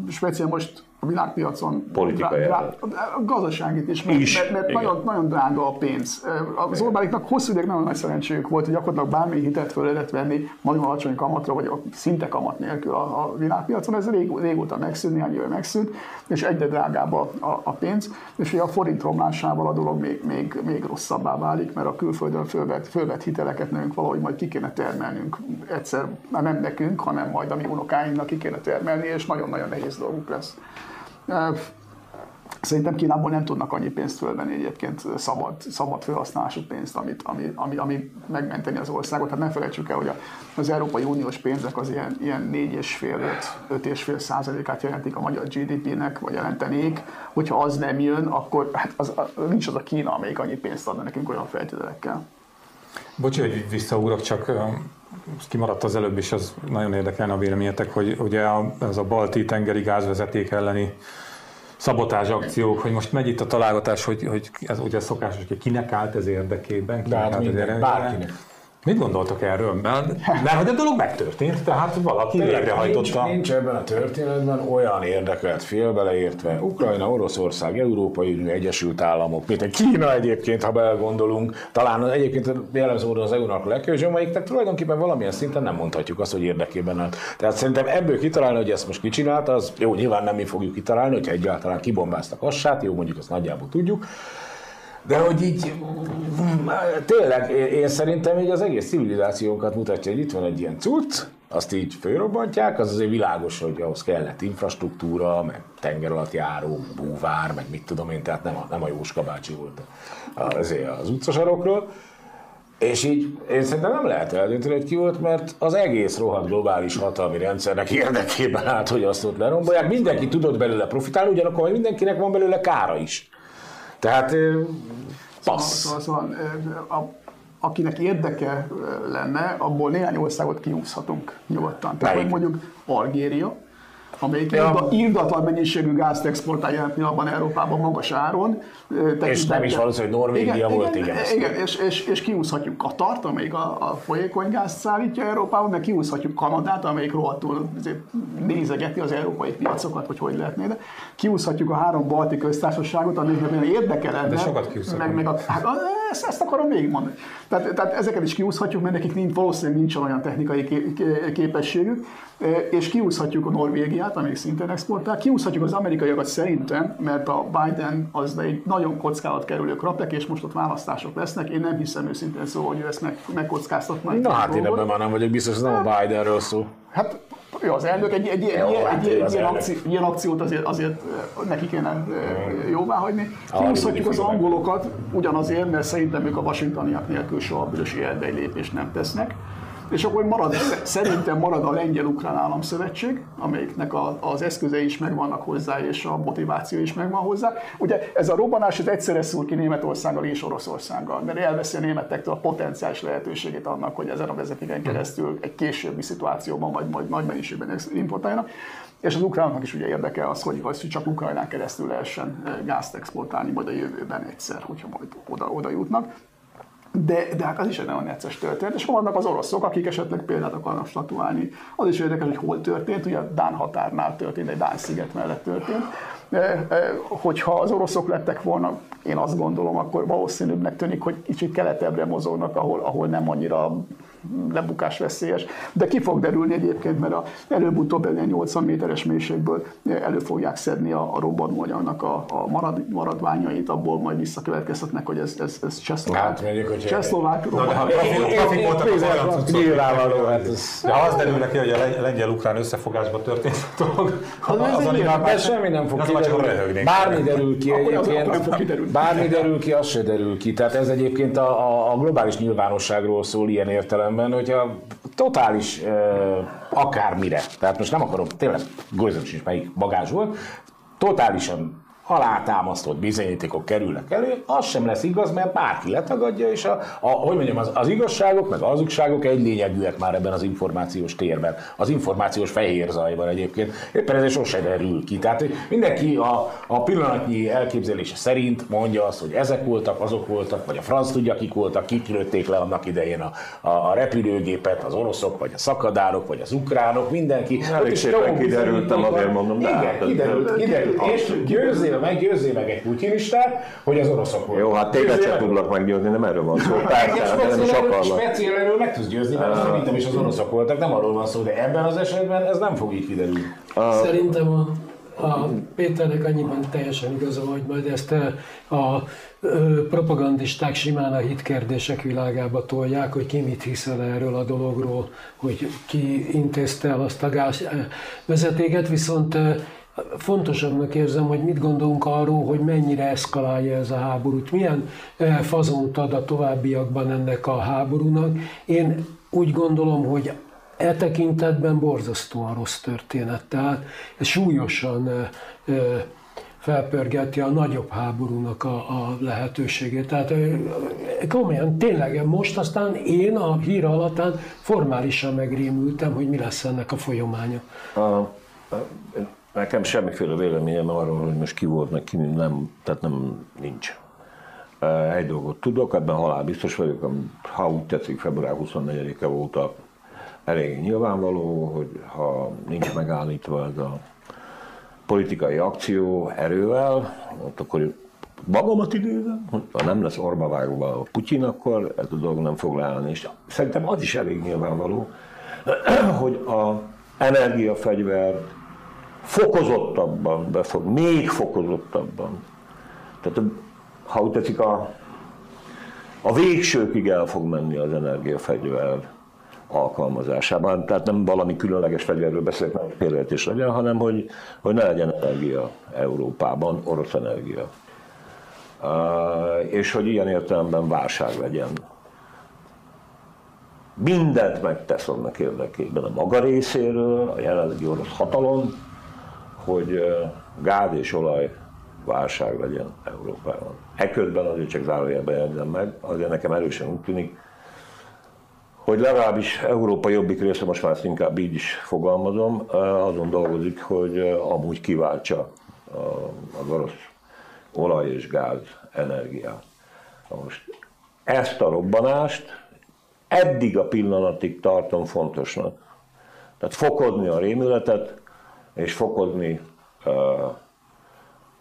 speciál most a világpiacon politikai drá, drá, gazdaságit is, mert, is. mert, mert nagyon, nagyon drága a pénz. Az Orbániknak hosszú ideig nagyon nagy szerencséjük volt, hogy gyakorlatilag bármilyen hitelt föl lehet venni nagyon alacsony kamatra, vagy szinte kamat nélkül a, a világpiacon. Ez rég, régóta megszűnt, néhány éve megszűnt, és egyre drágább a, a, a pénz, és ugye a forint romlásával a dolog még, még, még rosszabbá válik, mert a külföldön fölvett, fölvett hiteleket nekünk valahogy majd ki kéne termelnünk egyszer, már nem nekünk, hanem majd a mi unokáinknak ki kéne termelni, és nagyon-nagyon nehéz dolguk lesz. Szerintem Kínából nem tudnak annyi pénzt fölvenni egyébként szabad, szabad felhasználású pénzt, amit, ami, ami, ami megmenteni az országot. Hát ne felejtsük el, hogy az Európai Uniós pénzek az ilyen, ilyen 4,5-5,5 százalékát jelentik a magyar GDP-nek, vagy jelentenék. Hogyha az nem jön, akkor hát az, nincs az a Kína, amelyik annyi pénzt adna nekünk olyan feltételekkel. Bocsi, hogy visszaúrok, csak kimaradt az előbb is, az nagyon érdekelne a véleményetek, hogy ugye ez a balti tengeri gázvezeték elleni szabotázs akciók, hogy most megy itt a találgatás, hogy, hogy ez ugye szokásos, hogy kinek állt ez érdekében, kinek hát állt minden, ez érdekében. bárkinek. Mit gondoltok erről? Mert, mert hogy a dolog megtörtént, tehát valaki végrehajtotta. Nincs, nincs ebben a történetben olyan érdekelt fél beleértve Ukrajna, Oroszország, Európai Unió, Egyesült Államok, például Kína egyébként, ha belegondolunk, talán egyébként jellemző módon az EU-nak a legkevésbé, amelyiknek tulajdonképpen valamilyen szinten nem mondhatjuk azt, hogy érdekében állt. Tehát szerintem ebből kitalálni, hogy ezt most kicsinálta, az jó, nyilván nem mi fogjuk kitalálni, hogyha egyáltalán kibombáztak assát, jó, mondjuk azt nagyjából tudjuk, de hogy így, tényleg, én szerintem így az egész civilizációnkat mutatja, hogy itt van egy ilyen cucc, azt így fölrobbantják, az azért világos, hogy ahhoz kellett infrastruktúra, meg tenger alatt járó, búvár, meg mit tudom én, tehát nem a, nem a Jóska bácsi volt azért az utcasarokról. És így én szerintem nem lehet eldönteni, hogy ki volt, mert az egész rohadt globális hatalmi rendszernek érdekében állt, hogy azt ott lerombolják. Mindenki tudott belőle profitálni, ugyanakkor mindenkinek van belőle kára is. Tehát passz. Szóval, szóval a, akinek érdeke lenne, abból néhány országot kiúszhatunk nyugodtan. Tehát Melyik? mondjuk Algéria, amelyik Ja. ja. irdatlan mennyiségű gázt exportál jelen pillanatban Európában magas áron. És nem is valószínű, hogy Norvégia volt, igen, ezt Igen, és, és, és kiúszhatjuk Katart, amelyik a, a folyékony gázt szállítja Európába, meg kiúszhatjuk Kanadát, amelyik rohadtul nézegeti az európai piacokat, hogy hogy lehetné. De kiúszhatjuk a három balti köztársaságot, amiknek olyan érdeke lenne. De sokat kiúszhatunk. meg, meg a, hát, ezt, ezt akarom végigmondani. Tehát, tehát ezeket is kiúszhatjuk, mert nekik nincs, valószínűleg nincsen olyan technikai ké- ké- képességük, E, és kiúszhatjuk a Norvégiát, amelyik szintén exportál, kiúszhatjuk az amerikaiakat szerintem, mert a Biden az egy nagyon kockázat kerülő krapek, és most ott választások lesznek. Én nem hiszem őszintén szó, hogy ő ezt meg, megkockáztatna. Na hát én ebben már nem vagyok biztos, ez nem a Bidenről szó. Hát ő az elnök, egy, egy, egy, Jó, egy, hát egy, egy ilyen, akció, ilyen akciót azért, azért neki kéne eh, jóvá hagyni. Kiúszhatjuk az angolokat ugyanazért, mert szerintem ők a washingtoniak nélkül soha bűnös életbe egy lépést nem tesznek. És akkor marad, szerintem marad a Lengyel-Ukrán Államszövetség, amelyiknek a, az eszközei is megvannak hozzá, és a motiváció is megvan hozzá. Ugye ez a robbanás ez egyszerre szúr ki Németországgal és Oroszországgal, mert elveszi a németektől a potenciális lehetőségét annak, hogy ezen a vezetéken keresztül egy későbbi szituációban vagy majd nagy mennyiségben importáljanak. És az ukránoknak is ugye érdekel az, hogy, hogy csak Ukrajnán keresztül lehessen eh, gázt exportálni majd a jövőben egyszer, hogyha majd oda, oda jutnak. De, de hát az is egy nagyon necces történet. És vannak az oroszok, akik esetleg példát akarnak statuálni. Az is érdekes, hogy hol történt, ugye a Dán határnál történt, egy Dán sziget mellett történt. E, e, Hogyha az oroszok lettek volna, én azt gondolom, akkor valószínűbbnek tűnik, hogy kicsit keletebbre mozognak, ahol, ahol nem annyira lebukás veszélyes. De ki fog derülni egyébként, mert a, előbb-utóbb egy ilyen 80 méteres mélységből elő fogják szedni a, a robbanóanyagnak a, a marad, maradványait, abból majd visszakövetkeztetnek, hogy ez, ez, ez csehszlovák. Hát, mondjuk, hogyha- Csehszlovák az olyan cuccok. Nyilvánvaló, hát ez... De ha az derül neki, hogy a len- lengyel-ukrán összefogásban történt a dolog, Az ez egy ilyen- Ez semmi nem fog az kiderülni. Bármi derül ki az egyébként. Bármi derül ki, az se derül ki. Tehát ez egyébként a, a, globális nyilvánosságról szól ilyen értelemben, hogyha totális uh, akármire, tehát most nem akarom, tényleg gőzöm sincs melyik bagázs volt, totálisan alátámasztott bizonyítékok kerülnek elő, az sem lesz igaz, mert bárki letagadja, és a, a, hogy mondjam, az, az igazságok, meg az hazugságok egy lényegűek már ebben az információs térben, az információs fehér zajban egyébként, éppen ezért sose derül ki. Tehát mindenki a, a pillanatnyi elképzelése szerint mondja azt, hogy ezek voltak, azok voltak, vagy a franc tudja, kik voltak, kik lőtték le annak idején a, a, a repülőgépet, az oroszok, vagy a szakadárok, vagy az ukránok, mindenki. Elég szépen kiderült, azért mondom, Igen, hát kiderült, kiderült. És győzzél meg, győzzél meg egy putinistát, hogy az oroszok voltak. Jó, hát téged sem tudlak meggyőzni, nem erről van szó. Igen, Persze, hát nem is speciál erről- akarlak. Speciál meg tudsz győzni, mert szerintem is az oroszok voltak, nem arról van szó, de ebben az esetben ez nem fog így kiderülni. Szerintem a, a Péternek annyiban teljesen igaza, van, hogy majd ezt a, a ö, propagandisták simán a hitkérdések világába tolják, hogy ki mit hiszel erről a dologról, hogy ki intézte el azt a gáz ö, vezetéket, viszont ö, fontosabbnak érzem, hogy mit gondolunk arról, hogy mennyire eszkalálja ez a háborút, milyen fazont ad a továbbiakban ennek a háborúnak. Én úgy gondolom, hogy e tekintetben borzasztóan rossz történet, tehát ez súlyosan felpörgeti a nagyobb háborúnak a, a lehetőségét. Tehát komolyan, tényleg most aztán én a hír alatán formálisan megrémültem, hogy mi lesz ennek a folyamánya. A, nekem semmiféle véleményem arról, hogy most ki volt, meg ki nem, tehát nem nincs. Egy dolgot tudok, ebben halál biztos vagyok, ha úgy tetszik, február 24-e volt a elég nyilvánvaló, hogy ha nincs megállítva ez a politikai akció erővel, akkor magamat idézem, ha nem lesz orba vágva a Putyin, akkor ez a dolog nem fog leállni. És szerintem az is elég nyilvánvaló, [clears throat] hogy a energiafegyver fokozottabban befog, még fokozottabban. Tehát ha úgy tetszik, a, a végsőkig el fog menni az energiafegyver alkalmazásában. Tehát nem valami különleges fegyverről beszélek, nem félreértés legyen, hanem hogy, hogy ne legyen energia Európában, orosz energia. Uh, és hogy ilyen értelemben válság legyen. Mindent megtesz annak érdekében a maga részéről, a jelenlegi orosz hatalom, hogy gáz és olaj válság legyen Európában. Eközben azért csak zárójelben jegyzem meg, azért nekem erősen úgy tűnik, hogy legalábbis Európa jobbik része, most már ezt inkább így is fogalmazom, azon dolgozik, hogy amúgy kiváltsa az orosz olaj és gáz energiát. Most ezt a robbanást eddig a pillanatig tartom fontosnak. Tehát fokozni a rémületet, és fokozni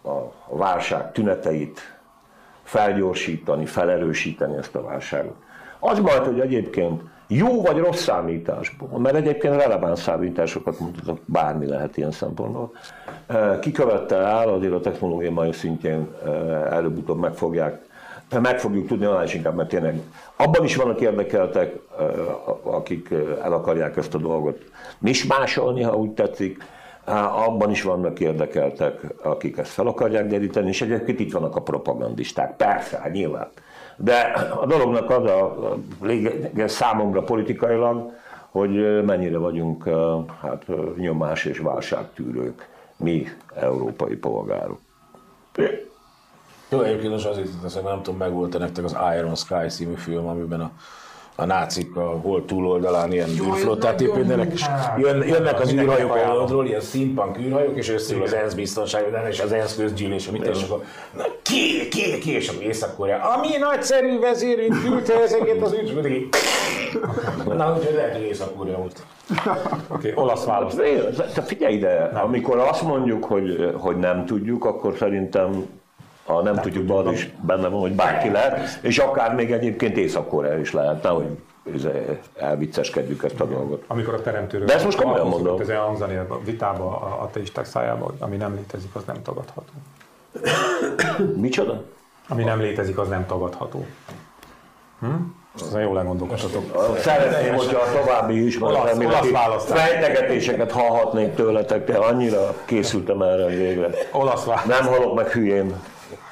a válság tüneteit, felgyorsítani, felerősíteni ezt a válságot. Az majd, hogy egyébként jó vagy rossz számításból, mert egyébként releváns számításokat mutatok, bármi lehet ilyen szempontból. Kikövette el, azért a technológia mai szintjén előbb-utóbb meg fogják meg fogjuk tudni, annál is inkább, mert tényleg abban is vannak érdekeltek, akik el akarják ezt a dolgot mismásolni, ha úgy tetszik, abban is vannak érdekeltek, akik ezt fel akarják deríteni, és egyébként itt vannak a propagandisták. Persze, hát nyilván. De a dolognak az a lényege számomra politikailag, hogy mennyire vagyunk hát, nyomás és válságtűrők, mi európai polgárok. Jó, egyébként most azért hogy nem tudom, meg volt nektek az Iron Sky című film, amiben a a nácik a hol túloldalán ilyen űrflottát építenek, és jön, jönnek az űrhajók oldalról, ilyen steampunk űrhajók, és összeül az ENSZ biztonságvédelme, és az ENSZ közgyűlés, amit és akkor na, ki, ki, ki, és akkor Észak-Korea, a mi nagyszerű vezérünk küldte ezeket az űrflottát. Na, úgyhogy lehet, hogy Észak-Korea volt. Oké, okay, olasz választ. Te figyelj ide, amikor azt mondjuk, hogy, hogy nem tudjuk, akkor szerintem a nem, nem tudjuk, tudjuk is benne van, hogy bárki lehet, és akár még egyébként észak is lehet, hogy elvicceskedjük ezt a dolgot. Amikor a teremtőről... De ezt most komolyan mondom. Ez elhangzani a vitába a ateisták szájába, ami nem létezik, az nem tagadható. [coughs] Micsoda? Ami nem létezik, az nem tagadható. Hm? Ezen jól elgondolkodhatok. Szeretném, hogyha a további ismeretelméleti fejtegetéseket hallhatnék tőletek, de annyira készültem erre végre. Olasz Nem halok meg hülyén.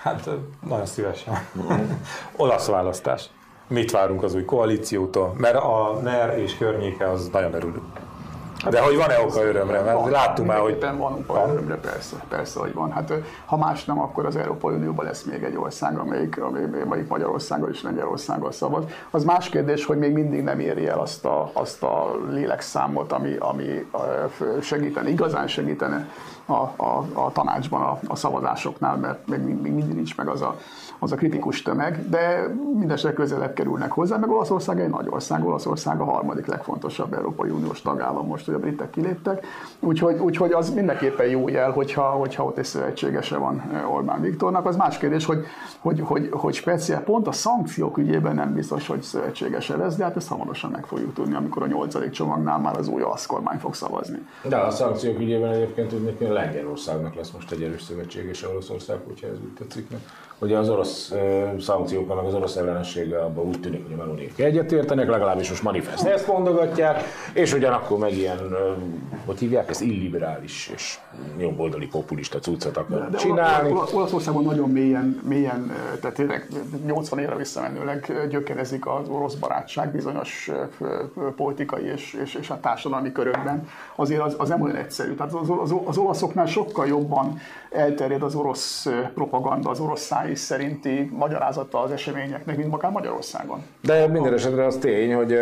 Hát nagyon szívesen. [laughs] Olasz választás. Mit várunk az új koalíciótól? Mert a NER és környéke az nagyon örülünk. De hogy van-e oka örömre? Mert van, láttuk már, hogy... van oka örömre, persze, persze, hogy van. Hát ha más nem, akkor az Európai Unióban lesz még egy ország, amelyik, amelyik Magyarországgal és Lengyelországgal szavaz. Az más kérdés, hogy még mindig nem éri el azt a, azt a lélekszámot, ami, ami segítene, igazán segítene a, a, a tanácsban a, a szavazásoknál, mert még, még mindig nincs meg az a, az a kritikus tömeg, de mindesre közelebb kerülnek hozzá, meg Olaszország egy nagy ország, Olaszország a harmadik legfontosabb Európai Uniós tagállam most, hogy a britek kiléptek, úgyhogy, úgyhogy az mindenképpen jó jel, hogyha, hogyha ott egy szövetségese van Orbán Viktornak. Az más kérdés, hogy, hogy, hogy, hogy speciál, pont a szankciók ügyében nem biztos, hogy szövetségese lesz, de hát ezt hamarosan meg fogjuk tudni, amikor a nyolcadik csomagnál már az új olasz kormány fog szavazni. De a szankciók ügyében egyébként tudni, hogy Lengyelországnak lesz most egy erős szövetséges Oroszország, hogyha ez úgy tetszik. Ugye az orosz szankciókkal, meg az orosz ellenességgel abban úgy tűnik, hogy a melónék egyetértenek, legalábbis most manifest ezt mondogatják, és ugyanakkor meg ilyen, hogy hívják ezt, illiberális és jobboldali populista cuccot akar de csinálni. Olasz, Olaszországban nagyon mélyen, mélyen, tehát tényleg 80 évre visszamenőleg gyökerezik az orosz barátság bizonyos politikai és, és, és a társadalmi körökben. Azért az, az nem olyan egyszerű. Tehát az, az, az olaszoknál sokkal jobban elterjed az orosz propaganda, az orosz száj szerinti magyarázata az eseményeknek, mint akár Magyarországon. De minden esetre az tény, hogy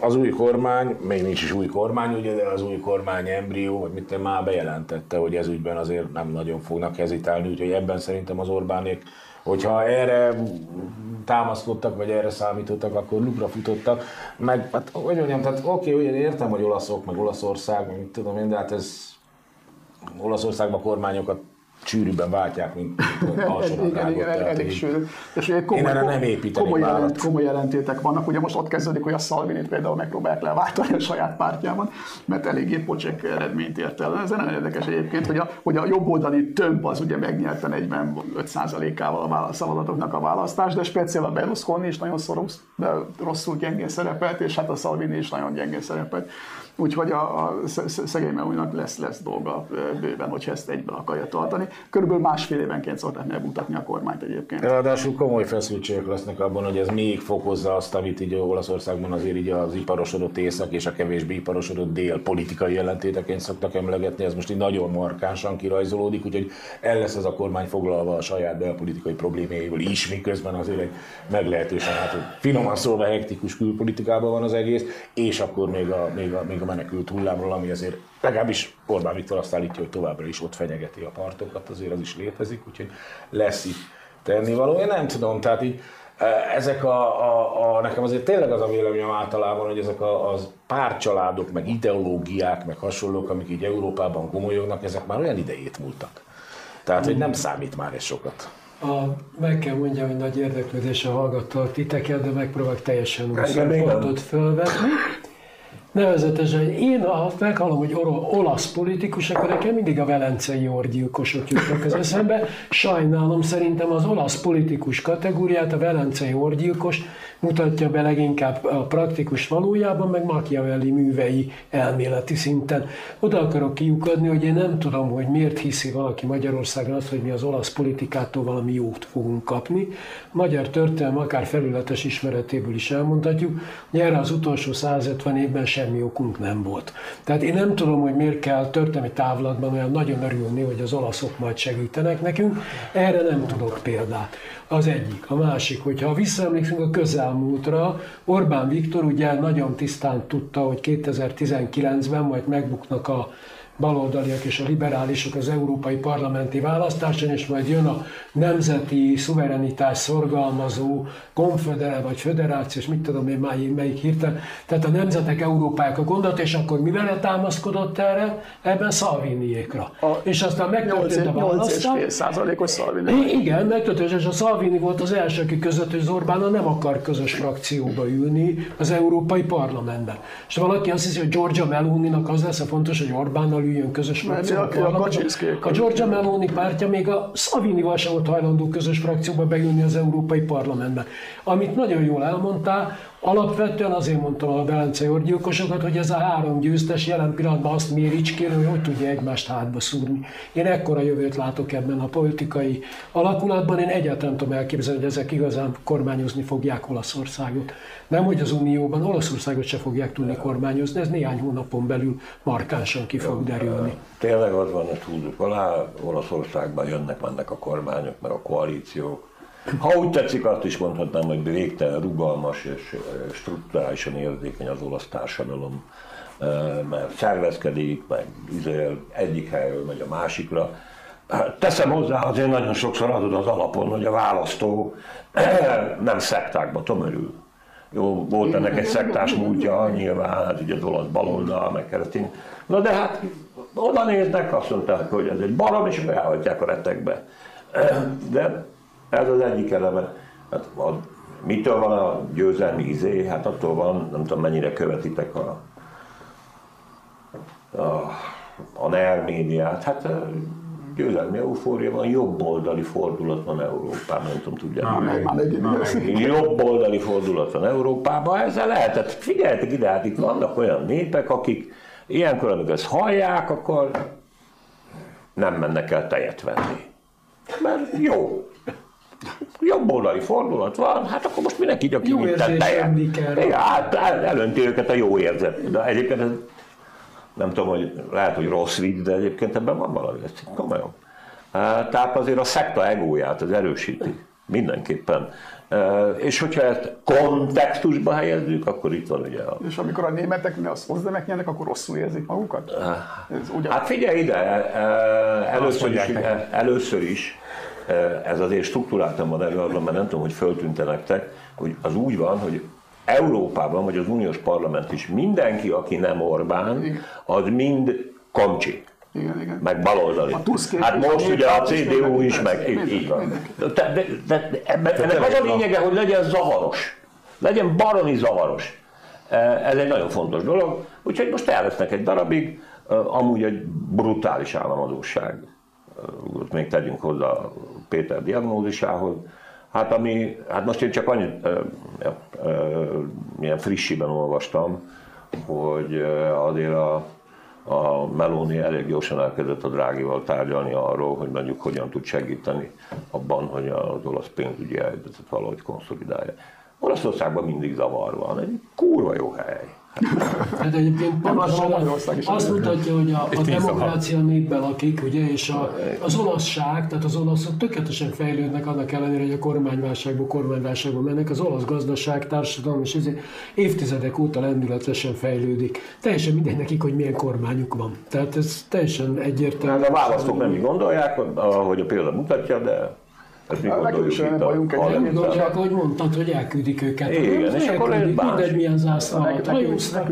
az új kormány, még nincs is új kormány, ugye, de az új kormány embrió, vagy mit már bejelentette, hogy ez ügyben azért nem nagyon fognak hezitálni, úgyhogy ebben szerintem az Orbánék, hogyha erre támaszkodtak, vagy erre számítottak, akkor lukra futottak, meg, hát, hogy mondjam, tehát oké, okay, értem, hogy olaszok, meg Olaszország, meg mit tudom én, de hát ez Olaszországban kormányokat sűrűbben váltják, mint [laughs] igen, igen, elég sűrű. És komoly, Én erre nem építenék komoly, jelent, komoly jelentétek vannak. Ugye most ott kezdődik, hogy a Salvinit például megpróbálják leváltani a saját pártjában, mert eléggé pocsék eredményt ért el. Ez nem érdekes egyébként, hogy a, hogy a jobboldali tömb az ugye megnyerte 45%-ával a szavazatoknak a választást, de speciál a Berlusconi is nagyon szoros, rosszul gyengén szerepelt, és hát a Salvini is nagyon gyengén szerepelt. Úgyhogy a, a szegény Melújnak lesz, lesz dolga bőven, hogyha ezt egyben akarja tartani. Körülbelül másfél évenként szokták megmutatni a kormányt egyébként. Ráadásul komoly feszültségek lesznek abban, hogy ez még fokozza azt, amit így Olaszországban azért így az iparosodott észak és a kevésbé iparosodott dél politikai jelentéteként szoktak emlegetni. Ez most így nagyon markánsan kirajzolódik, úgyhogy el lesz ez a kormány foglalva a saját belpolitikai problémáival is, miközben azért egy meglehetősen, hát finoman szólva hektikus külpolitikában van az egész, és akkor még a, még a, még a menekült hullámról, ami azért legalábbis Orbán Viktor azt állítja, hogy továbbra is ott fenyegeti a partokat, azért az is létezik, úgyhogy lesz itt tennivaló. Én nem tudom, tehát így e, ezek a, a, a, nekem azért tényleg az a véleményem általában, hogy ezek a, az párcsaládok, meg ideológiák, meg hasonlók, amik így Európában gomolyognak, ezek már olyan idejét múltak. Tehát, hogy nem számít már ez sokat. A, meg kell mondjam, hogy nagy érdeklődéssel hallgattalak titeket, de megpróbálok teljesen új pontot fölvetni. Nevezetesen én, ha meghallom, hogy olasz politikus, akkor nekem mindig a velencei orgyilkosok jutnak az eszembe. Sajnálom, szerintem az olasz politikus kategóriát, a velencei orgyilkos mutatja be leginkább a praktikus valójában, meg Machiavelli művei elméleti szinten. Oda akarok kiukadni, hogy én nem tudom, hogy miért hiszi valaki Magyarországon azt, hogy mi az olasz politikától valami jót fogunk kapni. Magyar történelem akár felületes ismeretéből is elmondhatjuk, hogy erre az utolsó 150 évben semmi okunk nem volt. Tehát én nem tudom, hogy miért kell történelmi távlatban olyan nagyon örülni, hogy az olaszok majd segítenek nekünk. Erre nem tudok példát. Az egyik. A másik, hogyha visszaemlékszünk a közelmúltra, Orbán Viktor ugye nagyon tisztán tudta, hogy 2019-ben majd megbuknak a baloldaliak és a liberálisok az európai parlamenti választáson, és majd jön a nemzeti szuverenitás szorgalmazó konfederál vagy föderációs, mit tudom én melyik, melyik hirtelen, tehát a nemzetek Európáják a gondot, és akkor mivel támaszkodott erre? Ebben Szalviniékra. A és aztán megtörtént a választás. Igen, megtörtént, és a Szalvini volt az első, aki között, hogy Orbán nem akar közös frakcióba ülni az Európai Parlamentben. És valaki azt hiszi, hogy Giorgia Meloni-nak az lesz a fontos, hogy Orbánnal üljön közös frakcióba. A, a Giorgia Meloni pártja még a Szavinival sem volt hajlandó közös frakcióba beülni az Európai Parlamentbe. Amit nagyon jól elmondtál, Alapvetően azért mondtam a Velencei orgyilkosokat, hogy ez a három győztes jelen pillanatban azt méricskélő, hogy hogy tudja egymást hátba szúrni. Én ekkora jövőt látok ebben a politikai alakulatban, én egyáltalán tudom elképzelni, hogy ezek igazán kormányozni fogják Olaszországot. Nem, hogy az Unióban Olaszországot se fogják tudni kormányozni, ez néhány hónapon belül markánsan ki fog derülni. Tényleg az van, hogy tudjuk alá, Olaszországban jönnek, mennek a kormányok, meg a koalíciók, ha úgy tetszik, azt is mondhatnám, hogy végtelen rugalmas és strukturálisan érzékeny az olasz társadalom, mert szervezkedik, meg izél, egyik helyről megy a másikra. Teszem hozzá, azért nagyon sokszor adod az alapon, hogy a választó [clears throat] nem szektákba tömörül. Jó, volt ennek egy szektás múltja, nyilván, hát ugye az olasz baloldal, meg keresztény. Na de hát oda néznek, azt mondták, hogy ez egy barom, és beállhatják a retekbe. [clears throat] De ez az egyik eleme. Hát a, mitől van a győzelmi izé? Hát attól van, nem tudom mennyire követitek a, a, a NER médiát. Hát győzelmi eufória van, jobb oldali fordulat van Európában, nem tudom, Jobb oldali fordulat van Európában, ezzel lehetett, figyeljetek ide, hát itt vannak olyan népek, akik ilyenkor, amikor ezt hallják, akkor nem mennek el tejet venni. Mert jó, jobb oldali fordulat van, hát akkor most mindenki így, aki Jó érzés tejet. Igen, hát el- elönti őket a jó érzet. De egyébként ez, nem tudom, hogy lehet, hogy rossz vicc, de egyébként ebben van valami, ez komolyan. Eh, Tehát azért a szekta egóját az erősíti, mindenképpen. És hogyha ezt kontextusba helyezzük, akkor itt van ugye a És amikor a németek ne azt hozzanak nyernek, akkor rosszul érzik magukat? Ez ugye, Hát figyelj ide, először is, először is ez azért struktúráltan van előadva, mert nem tudom, hogy föltűnte nektek, hogy az úgy van, hogy Európában, vagy az uniós parlament is mindenki, aki nem Orbán, Igen. az mind komcsi. igen, igen. meg baloldali. Hát most ugye a CDU is, meg így, van. De, de, ennek, az a lényege, hogy legyen zavaros. Legyen baromi zavaros. Eh, Ez egy nagyon fontos dolog. Úgyhogy most elvesznek egy darabig, eh, amúgy egy brutális államadóság. Még tegyünk hozzá Péter diagnózisához. Hát, ami, hát most én csak annyit, milyen frissiben olvastam, hogy azért a, a Meloni elég gyorsan elkezdett a Drágival tárgyalni arról, hogy mondjuk hogyan tud segíteni abban, hogy az olasz pénzügyi helyzetet valahogy konszolidálja. Olaszországban mindig zavar van, egy kurva jó hely. Hát egyébként pontosan azt mutatja, hogy a, a demokrácia népben lakik, ugye, és a, az olaszság, tehát az olaszok tökéletesen fejlődnek annak ellenére, hogy a kormányválságból kormányválságból mennek. Az olasz gazdaság, társadalom és ezért évtizedek óta lendületesen fejlődik. Teljesen mindegy nekik, hogy milyen kormányuk van. Tehát ez teljesen egyértelmű. Hát a választók nem így gondolják, ahogy a példa mutatja, de ezt mi nekünk gondoljuk itt a bajunk egy- Nem Egyébként, gondolják, hogy mondtad, hogy elküldik őket. Igen, Nem, és akkor ez más. mindegy milyen zászló alatt hajóznak,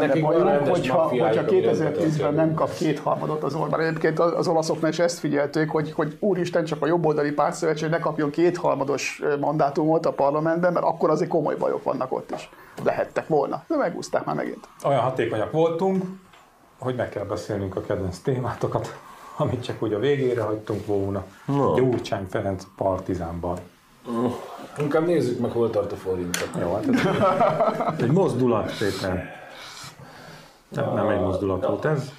nekik bajunk, hogyha, maffiájuk, hogyha ami 2010-ben ezeket nem kap kétharmadot az Orbán. Egyébként az olaszoknál is ezt figyelték, hogy, hogy úristen, csak a jobboldali pártszövetség ne kapjon kétharmados mandátumot a parlamentben, mert akkor azért komoly bajok vannak ott is. Lehettek volna, de megúzták már megint. Olyan hatékonyak voltunk, hogy meg kell beszélnünk a kedvenc témátokat, amit csak úgy a végére hagytunk volna. No. Gyurcsány Ferenc partizánban. Inkább nézzük meg, hol tart a forint. Jó, hát ez egy mozdulat, Péter. Nem, nem egy mozdulat volt ez.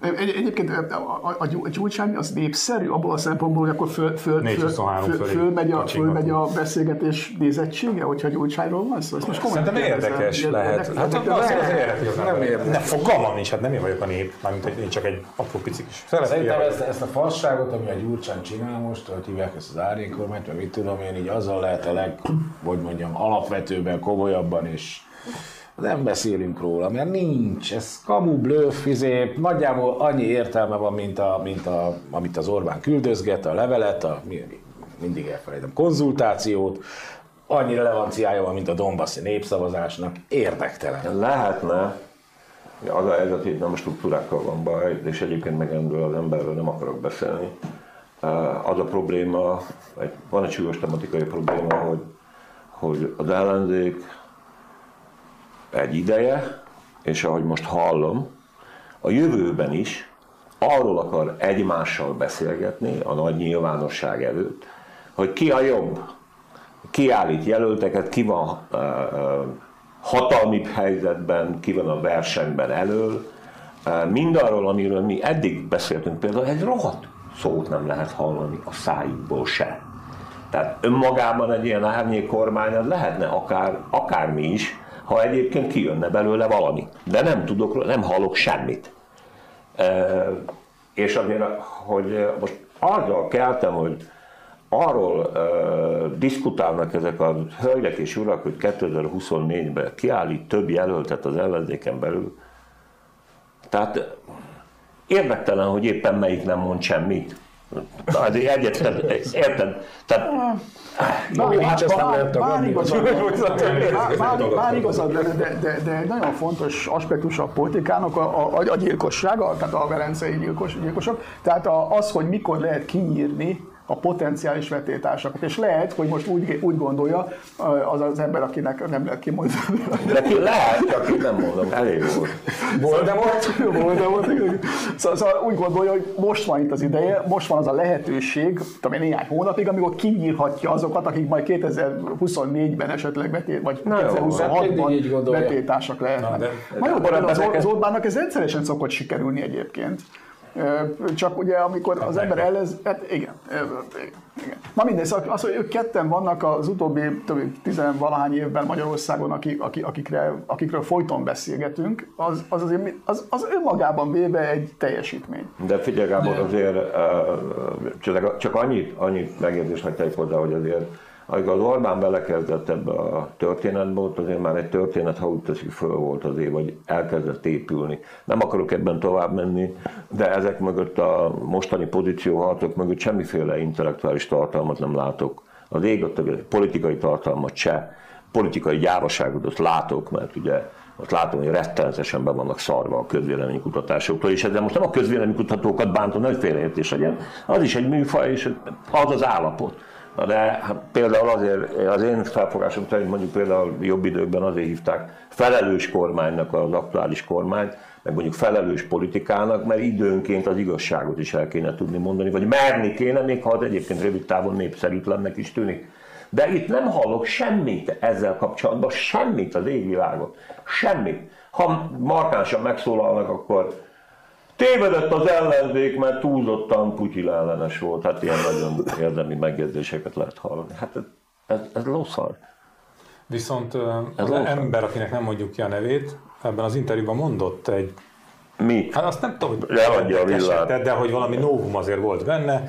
Egy, egyébként a, a, a, Gyur- a Gyurcsány az népszerű abból a szempontból, hogy akkor föl, föl, föl, 423 föl, fölmegy, a, fölmegy a beszélgetés nézettsége, hogyha Gyurcsányról van szó. Ezt most komolyan Szerintem érdekes lehet. Hát érdekes- Nem nem érdekes. De fogalmam nincs, hát nem én vagyok a nép, mármint én csak egy apró pici kis Szerintem ezt, ezt a fasságot, ami a Gyurcsán csinál most, hogy hívják ezt az árnyékormányt, vagy mit tudom én, így azzal lehet a leg, hogy mondjam, alapvetőben, komolyabban és nem beszélünk róla, mert nincs, ez kamu, blöff, izé, nagyjából annyi értelme van, mint, a, mint a, amit az Orbán küldözget, a levelet, a, mi, mindig elfelejtem, konzultációt, annyi relevanciája van, mint a Donbassi népszavazásnak, érdektelen. Lehetne, az a helyzet, hogy nem a struktúrákkal van baj, és egyébként meg erről az emberről nem akarok beszélni. Az a probléma, van egy súlyos tematikai probléma, hogy, hogy az ellenzék egy ideje, és ahogy most hallom, a jövőben is arról akar egymással beszélgetni a nagy nyilvánosság előtt, hogy ki a jobb, ki állít jelölteket, ki van hatalmibb helyzetben, ki van a versenyben elől. Ö, Mindarról, amiről mi eddig beszéltünk, például egy rohadt szót nem lehet hallani a szájukból se. Tehát önmagában egy ilyen árnyék kormány lehetne akár, akármi is, ha egyébként kijönne belőle valami. De nem tudok, nem hallok semmit. E, és azért, hogy most azzal keltem, hogy arról e, diskutálnak ezek a hölgyek és urak, hogy 2024-ben kiállít több jelöltet az ellenzéken belül. Tehát érdektelen, hogy éppen melyik nem mond semmit. Az egyetlen, érted? Tehát, Bár, nincs, ezt nem lehet tagadni. bár igazad lenne, de, de, de egy nagyon fontos aspektus a politikának a, a, a gyilkossága, tehát a velencei gyilkos, gyilkosok. Tehát a, az, hogy mikor lehet kinyírni a potenciális vetétársakat. És lehet, hogy most úgy, úgy gondolja az az ember, akinek nem lehet kimondani. De ki lehet, csak én nem mondom, elég volt. Voldemort? Voldemort, szóval, szóval úgy gondolja, hogy most van itt az ideje, most van az a lehetőség, tudom én, néhány hónapig, amikor kinyírhatja azokat, akik majd 2024-ben esetleg betét, vagy 2026-ban betétársak lehetnek. Na, de, de, de, de, az, az Orbánnak ez rendszeresen szokott sikerülni egyébként. Csak ugye, amikor az ember ellez, hát igen, igen, igen. Na mindegy, szóval az, hogy ők ketten vannak az utóbbi több tizenvalahány évben Magyarországon, akik, akikre, akikről folyton beszélgetünk, az, az, azért, az, az önmagában véve egy teljesítmény. De figyelj Gábor, azért csak, annyit, annyit megjegyzést hagyták hozzá, hogy azért amikor az Orbán belekezdett ebbe a történetbe, ott azért már egy történet, ha úgy teszik föl volt azért, vagy elkezdett épülni. Nem akarok ebben tovább menni, de ezek mögött a mostani pozícióharcok mögött semmiféle intellektuális tartalmat nem látok. Az ég ott politikai tartalmat se, politikai gyávaságot ott látok, mert ugye ott látom, hogy rettenetesen be vannak szarva a közvéleménykutatásoktól, és ezzel most nem a közvéleménykutatókat bántom, hogy félreértés legyen, az is egy műfaj, és az az állapot. De hát például azért, az én felfogásom szerint mondjuk például jobb időkben azért hívták felelős kormánynak az aktuális kormányt, meg mondjuk felelős politikának, mert időnként az igazságot is el kéne tudni mondani, vagy merni kéne, még ha az egyébként rövid távon népszerűtlennek is tűnik. De itt nem hallok semmit ezzel kapcsolatban, semmit az égvilágot, semmit. Ha markánsan megszólalnak, akkor Tévedett az ellenzék, mert túlzottan Putyin ellenes volt. Hát ilyen nagyon érdemi megjegyzéseket lehet hallani. Hát ez, ez, ez losszal. Viszont ez az ember, akinek nem mondjuk ki a nevét, ebben az interjúban mondott egy mi? Hát azt nem tudom, hogy Leadja a villát. de hogy valami novum azért volt benne,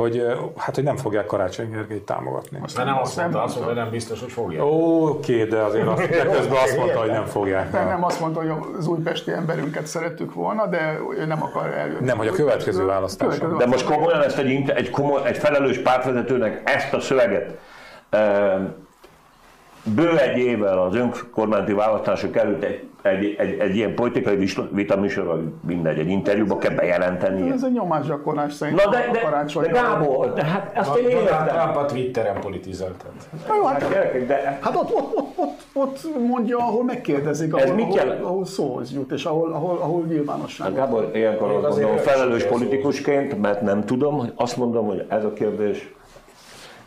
hogy, hát, hogy nem fogják Karácsony Gergelyt támogatni. Azt nem azt mondta, azt mondta, hogy nem biztos, hogy fogják. Oké, de azért azt, de közben azt mondta, hogy nem fogják. Nem, nem azt mondta, hogy az újpesti emberünket szerettük volna, de ő nem akar eljönni. Nem, hogy a következő választás. De most komolyan ezt egy, egy, komoly, egy felelős pártvezetőnek ezt a szöveget bő egy évvel az önkormányzati választások előtt egy egy, egy, egy ilyen politikai vitaműsor, vagy mindegy, egy interjúba kell bejelenteni. Ez egy nyomásgyakorlás szerintem. Na de, de, de, de Gábor, de hát ezt én értem. Trump a Twitteren politizált. Na jó, hát, de, hát ott, ott, ott, ott, ott mondja, ahol megkérdezik, ahol, Ez mit ahol, ahol szóhoz jut, és ahol, ahol, ahol nyilvánosság. Hát Gábor, ilyenkor azt mondom, felelős politikusként, mert nem tudom, azt mondom, hogy ez a kérdés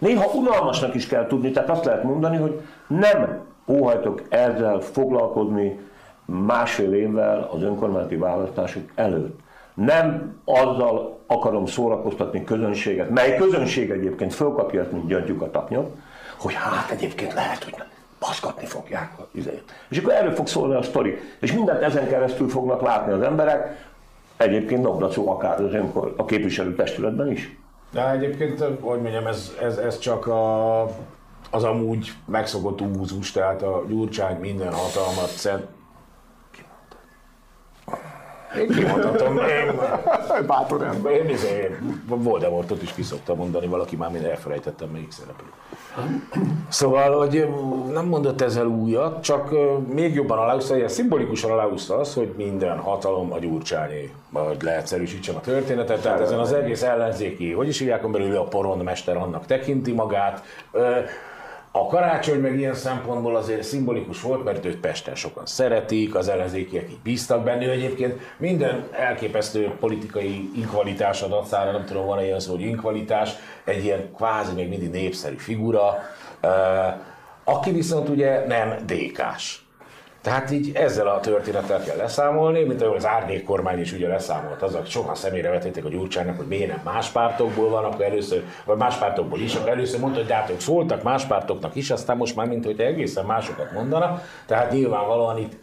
Néha unalmasnak is kell tudni, tehát azt lehet mondani, hogy nem óhajtok ezzel foglalkozni, másfél évvel az önkormányzati választások előtt. Nem azzal akarom szórakoztatni közönséget, mely közönség egyébként fölkapja ezt, mint gyöngyük a tapnyot, hogy hát egyébként lehet, hogy nem baszkatni fogják a üzét. És akkor erről fog szólni a sztori. És mindent ezen keresztül fognak látni az emberek, egyébként Nobdacó akár az önkor, a képviselőtestületben is. De egyébként, hogy mondjam, ez, ez, ez csak a, az amúgy megszokott úzus, tehát a Gyurcsány minden hatalmat szent, én kimondhatom, én... Bátor ember. Én, én, Voldemortot is kiszoktam mondani, valaki már mind elfelejtettem, melyik szereplő. Szóval, hogy nem mondott ezzel újat, csak még jobban aláhúzta, ilyen szimbolikusan aláhúzta az, hogy minden hatalom a gyurcsányé, hogy leegyszerűsítsem a történetet. Tehát ezen az egész ellenzéki, hogy is hívják, belül a porondmester annak tekinti magát. A karácsony meg ilyen szempontból azért szimbolikus volt, mert őt Pesten sokan szeretik, az ellenzékiek így bíztak benne. egyébként minden elképesztő politikai inkvalitás dacára, nem tudom, van-e ilyen szó, hogy inkvalitás, egy ilyen kvázi még mindig népszerű figura, aki viszont ugye nem DK-s. Tehát így ezzel a történettel kell leszámolni, mint ahogy az árnyék kormány is ugye leszámolt az, hogy sokan személyre vetették a Gyurcsánynak, hogy miért nem más pártokból van, akkor először, vagy más pártokból is, akkor először mondta, hogy de ők szóltak más pártoknak is, aztán most már mint hogy egészen másokat mondana, tehát nyilvánvalóan itt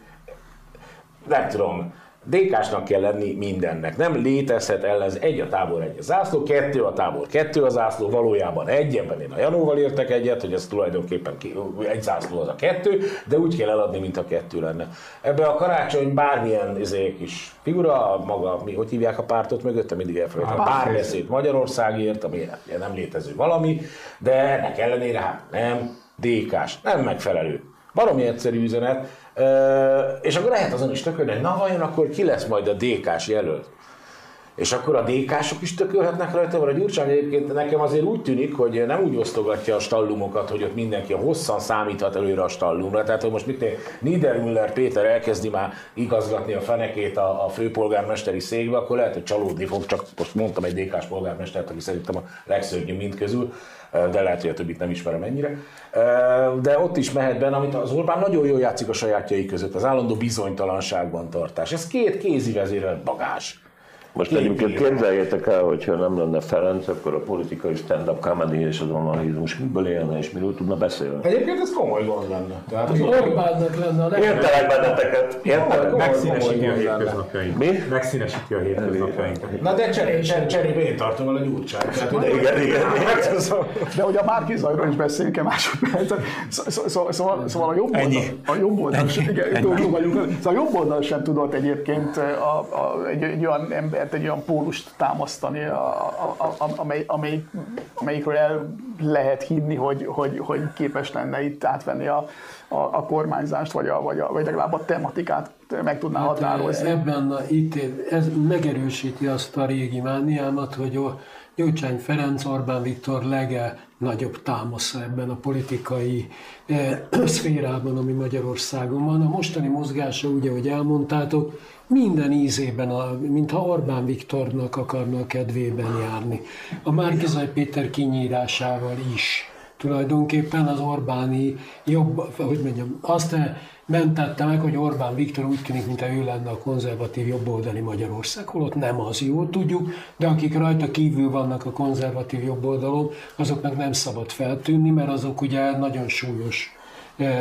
nem tudom, DK-snak kell lenni mindennek. Nem létezhet ellen egy a tábor, egy a zászló, kettő a tábor, kettő a zászló, valójában egy, ebben én a Janóval értek egyet, hogy ez tulajdonképpen egy zászló az a kettő, de úgy kell eladni, mint a kettő lenne. Ebbe a karácsony bármilyen izé, kis figura, maga, mi, hogy hívják a pártot mögötte, mindig elfelejtem. A párbeszéd Magyarországért, ami nem létező valami, de ennek ellenére hát nem, DK-s, nem megfelelő. Valami egyszerű üzenet, és akkor lehet azon is tökölni, hogy na vajon akkor ki lesz majd a DK-s jelölt. És akkor a DK-sok is tökölhetnek rajta, vagy a Gyurcsány egyébként nekem azért úgy tűnik, hogy nem úgy osztogatja a stallumokat, hogy ott mindenki hosszan számíthat előre a stallumra. Tehát, hogy most mit Niedermüller Péter elkezdi már igazgatni a fenekét a, a főpolgármesteri székbe, akkor lehet, hogy csalódni fog, csak most mondtam egy DK-s polgármestert, aki szerintem a legszörnyűbb mind közül, de lehet, hogy a többit nem ismerem ennyire. De ott is mehet benne, amit az Orbán nagyon jól játszik a sajátjai között, az állandó bizonytalanságban tartás. Ez két kézi vezérelt bagás. Most egyébként képzeljétek el, hogyha nem lenne Ferenc, akkor a politikai stand-up comedy és az onanizmus miből élne és miről tudna beszélni. Egyébként ez komoly gond lenne. Tehát Az Orbánnak lenne a leg... Értelek benneteket, értelek? Megszínesíti a hétköznapjainkat. Mi? Megszínesíti a hétköznapjainkat. Na de cserébe cser, cserébe én tartom el a ugye, Igen, igen. De hogy a Márki Zajról is beszéljünk egy másodpercet. Szó- szó- Szóval, szóval a jobb oldal, a jobb oldal, igen, vagyunk. Szóval a jobb oldal sem tudott egyébként a, a, egy, egy, olyan embert, egy olyan pólust támasztani, a, a, a, amely, amely, amelyikről el lehet hinni, hogy, hogy, hogy képes lenne itt átvenni a, a, a kormányzást, vagy, a, vagy, a, vagy legalább a tematikát meg tudná határozni. Ebben a, itt, ez megerősíti azt a régi mániámat, hogy a Gyurcsány Ferenc Orbán Viktor legnagyobb támasza ebben a politikai eh, [clears throat] szférában, ami Magyarországon van. A mostani mozgása, ugye, ahogy elmondtátok, minden ízében, a, mintha Orbán Viktornak akarna a kedvében járni. A Márkizaj Péter kinyírásával is tulajdonképpen az Orbáni jobb, hogy mondjam, azt mentette meg, hogy Orbán Viktor úgy tűnik, mintha ő lenne a konzervatív jobboldali Magyarország, holott nem az, jól tudjuk, de akik rajta kívül vannak a konzervatív jobboldalon, azoknak nem szabad feltűnni, mert azok ugye nagyon súlyos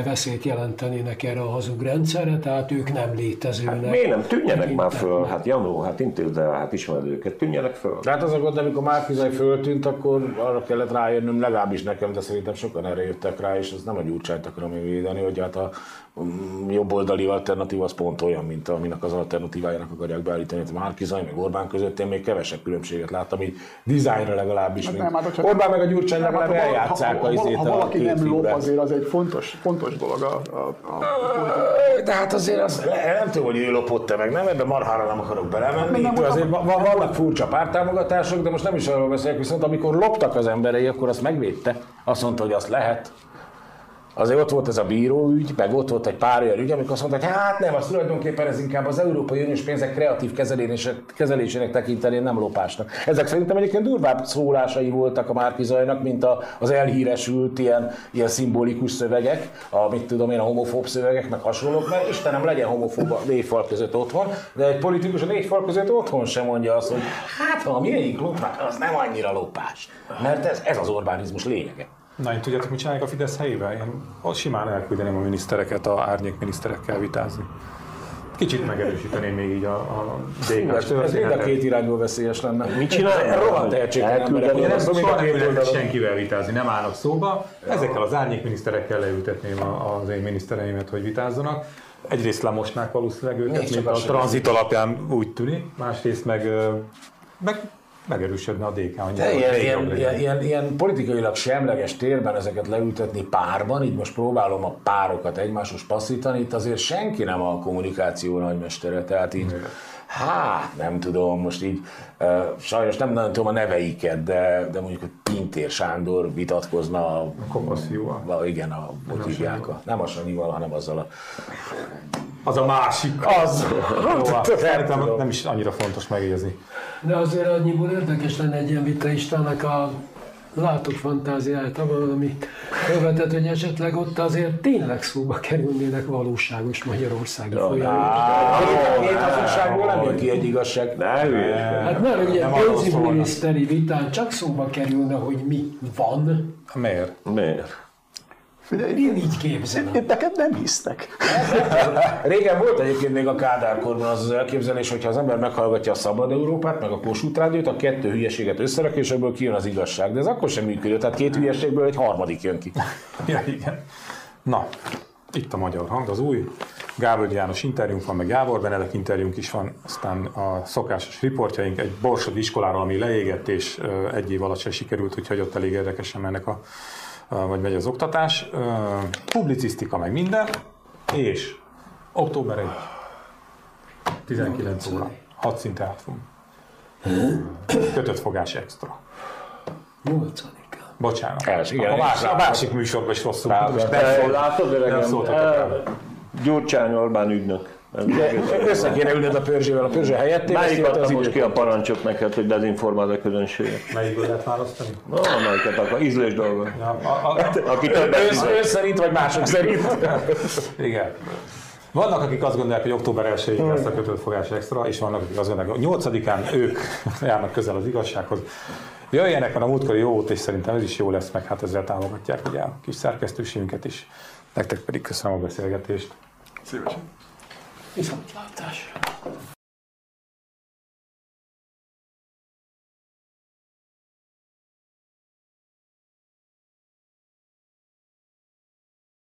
veszélyt jelentenének erre a hazug rendszerre, tehát ők nem létezőnek. Miért nem tűnjenek már föl? Hát Janó, hát intézd el, hát ismered őket, tűnjenek föl. De hát az a gond, amikor Márkizaj föltűnt, akkor arra kellett rájönnöm, legalábbis nekem, de szerintem sokan erre jöttek rá, és ez nem a gyurcsányt akarom én védeni, hogy hát a mm, jobboldali alternatíva az pont olyan, mint aminek az alternatívájának akarják beállítani. Hát Márkizaj meg Orbán között én még kevesebb különbséget láttam, így dizájnra legalábbis, Hát mint nem, hát Orbán meg a Gyurcsány Nem, legalább hát ha- eljátszák a izét ha a valaki nem lop, azért az egy fontos, fontos dolog a, a, a De hát azért az, nem tudom, hogy ő lopott-e meg, nem, ebben marhára nem akarok belemenni. Nem, Itt nem, azért nem, va- vannak furcsa pártámogatások, de most nem is arról beszélek, viszont amikor loptak az emberei, akkor azt megvédte. Azt mondta, hogy azt lehet. Azért ott volt ez a bíróügy, meg ott volt egy pár olyan ügy, amikor azt mondták, hát nem, az tulajdonképpen ez inkább az Európai Uniós pénzek kreatív kezelésének, kezelésének tekinteném, nem lopásnak. Ezek szerintem egyébként durvább szólásai voltak a Márkizajnak, mint a, az elhíresült ilyen, ilyen szimbolikus szövegek, a, mit tudom én, a homofób szövegek, meg hasonlók, mert Istenem legyen homofób a négy fal között otthon, de egy politikus a négy fal között otthon sem mondja azt, hogy hát ha a miénk lopás, az nem annyira lopás. Mert ez, ez az Orbánizmus lényege. Na, én tudjátok, mit csinálják a Fidesz helyével? Én ott simán elküldeném a minisztereket a árnyék miniszterekkel vitázni. Kicsit megerősíteném még így a, a DK-s Ez mind a két irányból veszélyes lenne. Mit csinálják? [laughs] Rohadt tehetségtelen emberek. Nem soha nem oldalon. senkivel vitázni, nem állnak szóba. Ezekkel az árnyék miniszterekkel leültetném a- az én minisztereimet, hogy vitázzanak. Egyrészt lemosnák valószínűleg őket, csak a tranzit alapján úgy tűnik, másrészt meg, meg megerősödne a DK hogy ilyen, ilyen, ilyen, ilyen, ilyen politikailag semleges térben ezeket leültetni párban, így most próbálom a párokat egymáshoz passzítani, itt azért senki nem a kommunikáció nagymestere, tehát így, hát nem tudom, most így, uh, sajnos nem nagyon tudom a neveiket, de, de mondjuk, hogy Pintér Sándor vitatkozna a, a igen, a, a, nem a Sanyival, hanem azzal a... Az a másik. Az! Jó, hát [laughs] tudom. nem is annyira fontos megjegyezni. De azért annyiból érdekes lenne egy ilyen vita Istennek a látok fantáziáját abban, amit követett, hogy esetleg ott azért tényleg szóba kerülnének valóságos magyarországi folyamatok. Két hazugságból nem jön ki egy igazság. Ne hülyeskedj. Hát nem, ugye Nem pénzügyminiszteri vitán csak szóba kerülne, hogy mi van. Miért? Miért? Figyelj, Én így képzelem. itt neked nem hisznek. Régen volt egyébként még a Kádár korban az az elképzelés, hogyha az ember meghallgatja a Szabad Európát, meg a Kossuth Rádiót, a kettő hülyeséget összerak, és ebből kijön az igazság. De ez akkor sem működött, tehát két hülyeségből egy harmadik jön ki. Ja, igen. Na, itt a magyar hang, az új. Gábor János interjúnk van, meg Jávor Benedek interjúnk is van, aztán a szokásos riportjaink egy borsod iskoláról, ami leégett, és egy év alatt se sikerült, úgyhogy ott elég érdekesen mennek a vagy megy az oktatás. Publicisztika, meg minden, és október 1, 19 óra, 6 szinte. Kötött fogás extra. Nyolcadikán. Bocsánat. Ez, igen, a, másik, a másik műsorban is rosszul. De nem, látod, nem öregem? szóltatok rá. Gyurcsány Orbán ügynök. Ez egész- Össze kéne ülnöd a Pörzsével, a Pörzsé helyett. Melyik adta most ki a parancsot neked, hogy dezinformáld a közönséget? Melyikből lehet választani? No, melyiket akar? Ízlés dolga. Ja, a, a, Aki többet ön szerint, vagy mások szerint? igen. Vannak, akik azt gondolják, hogy október 1 lesz a kötött fogás extra, és vannak, akik azt gondolják, hogy 8-án ők [laughs] járnak közel az igazsághoz. Jöjjenek, van a múltkori jó út, és szerintem ez is jó lesz, meg hát ezzel támogatják ugye a kis szerkesztőségünket is. Nektek pedig köszönöm a beszélgetést. Szívesen. 为什大学？